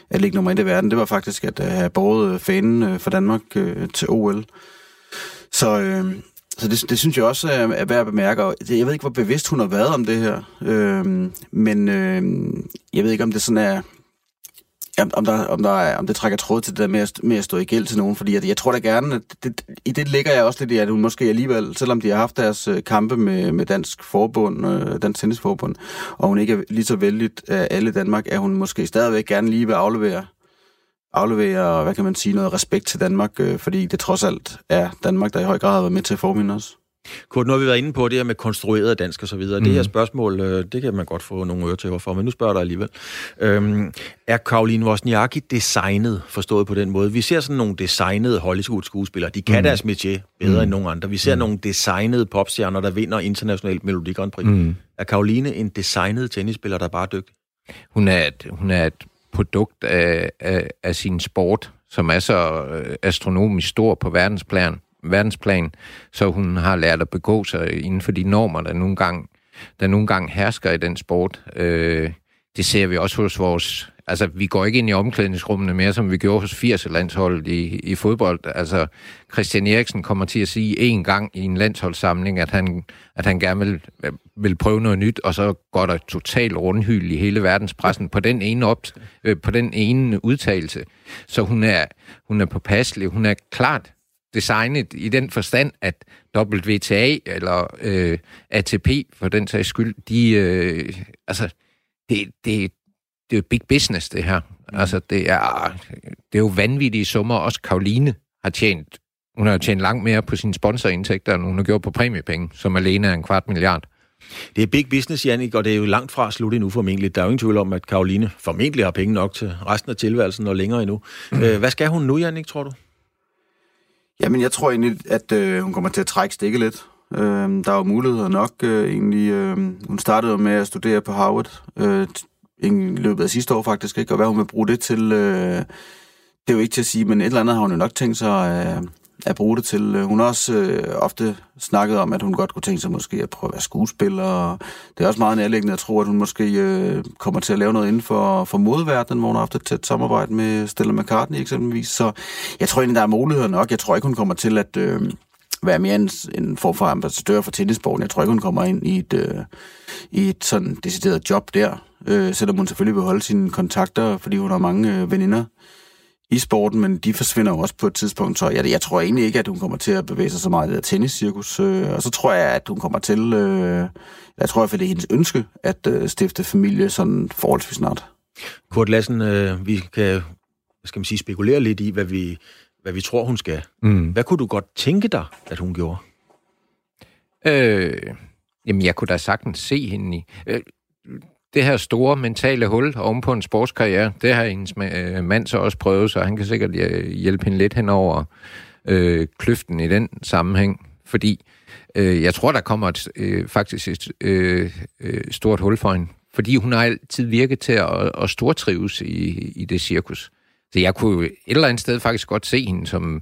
at ligge nummer et i verden. Det var faktisk at øh, have båret øh, fanen øh, for Danmark øh, til OL. Så, øh, så det, det synes jeg også er, er værd at bemærke. Og jeg ved ikke, hvor bevidst hun har været om det her. Øh, men øh, jeg ved ikke, om det sådan er om, der, om, der er, om det trækker tråd til det der med at, med at stå i gæld til nogen, fordi jeg, jeg tror da gerne, at det, i det ligger jeg også lidt i, at hun måske alligevel, selvom de har haft deres øh, kampe med, med Dansk Forbund, øh, Dansk Tennisforbund, og hun ikke er lige så vældig af øh, alle i Danmark, at hun måske stadigvæk gerne lige vil aflevere, aflevere, hvad kan man sige, noget respekt til Danmark, øh, fordi det trods alt er Danmark, der i høj grad har været med til at forme os. Kurt, nu har vi været inde på det her med konstrueret dansk og så videre. Mm. Det her mhm. spørgsmål, øh, det kan man godt få nogle øretøver for, men nu spørger jeg dig alligevel. Øhm, er Karoline Wozniacki designet, forstået på den måde? Vi ser sådan nogle designede Hollywood-skuespillere. De kan mm. deres métier bedre mm. end nogen andre. Vi ser mm. nogle designede popstjerner, der vinder internationalt Melodi Grand Prix. Mm. Er Karoline en designet tennisspiller, der er bare dygtig? Hun er et, hun er et produkt af, af, af sin sport, som er så øh, astronomisk stor på verdensplan verdensplan, så hun har lært at begå sig inden for de normer, der nogle gange, der nogle gange hersker i den sport. Øh, det ser vi også hos vores... Altså, vi går ikke ind i omklædningsrummene mere, som vi gjorde hos 80-landsholdet i, i fodbold. Altså, Christian Eriksen kommer til at sige en gang i en landsholdssamling, at han, at han gerne vil, vil prøve noget nyt, og så går der total rundhyld i hele verdenspressen på den ene, op, øh, på den ene udtalelse. Så hun er, hun er påpasselig. Hun er klart designet i den forstand, at WTA eller øh, ATP for den sags skyld, de, øh, altså, det, det, det er jo big business, det her. Mm. Altså, det er, det er jo vanvittige summer. Også Karoline har tjent, hun har tjent langt mere på sine sponsorindtægter, end hun har gjort på præmiepenge, som alene er en kvart milliard. Det er big business, Jannik, og det er jo langt fra slut endnu formentlig. Der er jo ingen tvivl om, at Karoline formentlig har penge nok til resten af tilværelsen og længere endnu. Mm. Hvad skal hun nu, Jannik, tror du? Jamen, jeg tror egentlig, at øh, hun kommer til at trække stikket lidt. Øh, der er jo muligheder nok øh, egentlig. Øh, hun startede med at studere på Harvard øh, i løbet af sidste år faktisk, ikke? og hvad hun vil bruge det til, øh, det er jo ikke til at sige, men et eller andet har hun jo nok tænkt sig øh, at bruge det til. Øh, hun har også øh, ofte snakket om, at hun godt kunne tænke sig måske at prøve at være skuespiller, og det er også meget nærliggende at tro, at hun måske øh, kommer til at lave noget inden for, for modverdenen, hvor hun har haft et tæt samarbejde med Stella McCartney eksempelvis. Så jeg tror egentlig, der er muligheder nok. Jeg tror ikke, hun kommer til at... Øh, være mere en, en form for ambassadør for tennissporten. Jeg tror ikke, hun kommer ind i et, øh, i et sådan decideret job der, øh, selvom hun selvfølgelig vil holde sine kontakter, fordi hun har mange øh, veninder i sporten, men de forsvinder jo også på et tidspunkt, så jeg, jeg tror egentlig ikke, at hun kommer til at bevæge sig så meget i det tenniscirkus. Øh, og så tror jeg, at hun kommer til, øh, jeg tror i hvert fald, det er hendes ønske, at øh, stifte familie sådan forholdsvis snart. Kurt Lassen, øh, vi kan, hvad skal man sige, spekulere lidt i, hvad vi, hvad vi tror, hun skal. Mm. Hvad kunne du godt tænke dig, at hun gjorde? Øh, jamen, jeg kunne da sagtens se hende i. Øh, det her store mentale hul oven på en sportskarriere, det har hendes øh, mand så også prøvet, så han kan sikkert øh, hjælpe hende lidt hen over øh, kløften i den sammenhæng, fordi øh, jeg tror, der kommer et, øh, faktisk et øh, øh, stort hul for hende, fordi hun har altid virket til at, at stortrives i, i det cirkus. Så jeg kunne et eller andet sted faktisk godt se hende som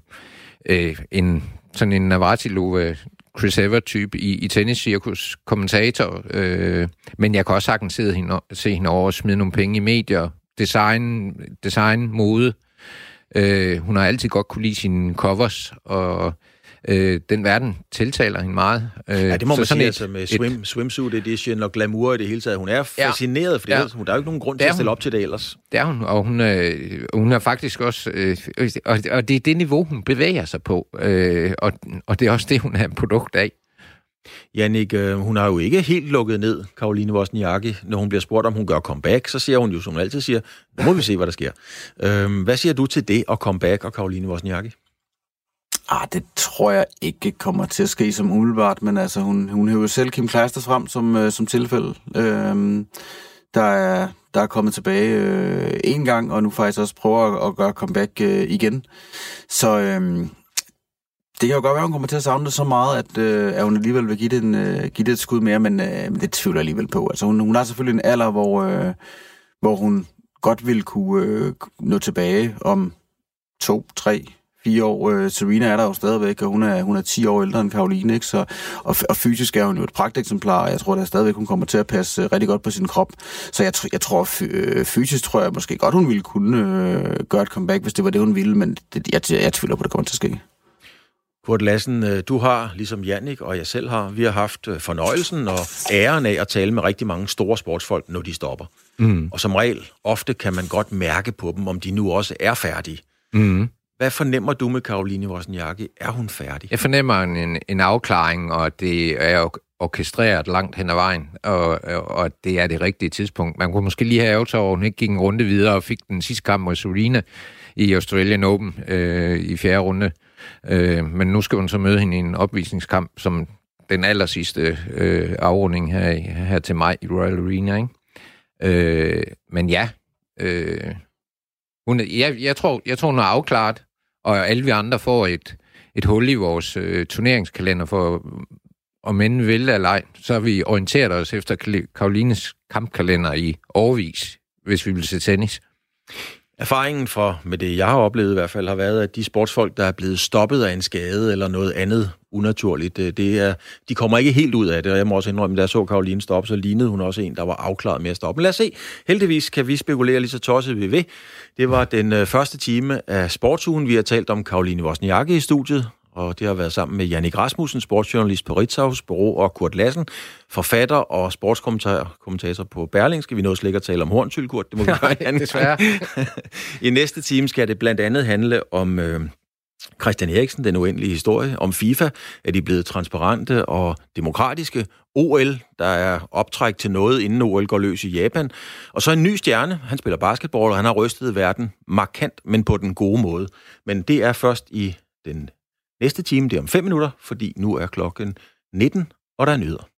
øh, en sådan en Navratilova Chris Ever-type i, i tennis-cirkus, kommentator. Øh, men jeg kan også sagtens se hende, se hende over og smide nogle penge i medier, design, design mode. Øh, hun har altid godt kunne lide sine covers, og øh, den verden tiltaler hende meget. Øh, ja, det må man sige, et, altså med swim, et, swimsuit edition og glamour i det hele taget. Hun er fascineret, for ja, hun, der er jo ikke nogen grund til at stille op til det ellers. Det er hun, og hun, øh, hun er faktisk også... Øh, og, og det er det niveau, hun bevæger sig på, øh, og, og det er også det, hun er en produkt af. Jannik, øh, hun har jo ikke helt lukket ned, Karoline Wozniacki. Når hun bliver spurgt, om hun gør comeback, så siger hun jo, som hun altid siger, nu må vi se, hvad der sker. Øh, hvad siger du til det at comeback og Karoline Wozniacki? Ah, det tror jeg ikke kommer til at ske som umiddelbart, men altså, hun, hun hæver selv Kim Kleisters frem som, øh, som tilfælde. Øh, der, er, der er kommet tilbage øh, en gang, og nu faktisk også prøver at, at gøre comeback øh, igen. Så øh, det kan jo godt være, at hun kommer til at savne det så meget, at, øh, at hun alligevel vil give det, en, øh, give det et skud mere, men, øh, det tvivler jeg alligevel på. Altså, hun, hun har selvfølgelig en alder, hvor, øh, hvor hun godt vil kunne øh, nå tilbage om to, tre, fire år. Øh, Serena er der jo stadigvæk, og hun er, hun er 10 år ældre end Karoline, ikke? Så, og, og fysisk er hun jo et pragteksemplar, og jeg tror da stadigvæk, hun kommer til at passe øh, rigtig godt på sin krop. Så jeg, jeg tror, øh, fysisk tror jeg måske godt, hun ville kunne øh, gøre et comeback, hvis det var det, hun ville, men det, jeg, jeg, jeg tvivler på, at det kommer til at ske. Kurt Lassen, øh, du har, ligesom Jannik og jeg selv har, vi har haft fornøjelsen og æren af at tale med rigtig mange store sportsfolk, når de stopper. Mm. Og som regel, ofte kan man godt mærke på dem, om de nu også er færdige. Mm. Hvad fornemmer du med Karoline Wozniacki? Er hun færdig? Jeg fornemmer en, en afklaring, og det er orkestreret langt hen ad vejen, og, og det er det rigtige tidspunkt. Man kunne måske lige have ærget over, at hun ikke gik en runde videre og fik den sidste kamp mod Serena i Australian Open øh, i fjerde runde. Øh, men nu skal hun så møde hende i en opvisningskamp, som den aller sidste øh, afrunding her, her til mig i Royal Arena. Ikke? Øh, men ja, øh, hun, jeg, jeg, tror, jeg tror, hun er afklaret og alle vi andre får et, et hul i vores øh, turneringskalender for, om end vil eller ej, så har vi orienteret os efter Karolines kampkalender i årvis, hvis vi vil se tennis. Erfaringen for, med det jeg har oplevet i hvert fald, har været, at de sportsfolk, der er blevet stoppet af en skade eller noget andet unaturligt, øh, det, er, de kommer ikke helt ud af det, og jeg må også indrømme, at da jeg så Karoline stoppe, så lignede hun også en, der var afklaret med at stoppe. Men lad os se. Heldigvis kan vi spekulere lige så tosset vi ved. Det var den øh, første time af sportsugen. Vi har talt om Karoline Wozniacki i studiet, og det har været sammen med Jannik Rasmussen, sportsjournalist på Ritzhaus Bureau, og Kurt Lassen, forfatter og sportskommentator på Berling. Skal vi nå slet ikke at tale om horntyl, Kurt? Det må vi gøre en desværre. I næste time skal det blandt andet handle om øh, Christian Eriksen, den uendelige historie, om FIFA, er de blevet transparente og demokratiske, OL, der er optræk til noget, inden OL går løs i Japan, og så en ny stjerne, han spiller basketball, og han har rystet verden markant, men på den gode måde. Men det er først i den næste time, det er om 5 minutter, fordi nu er klokken 19, og der er nyheder.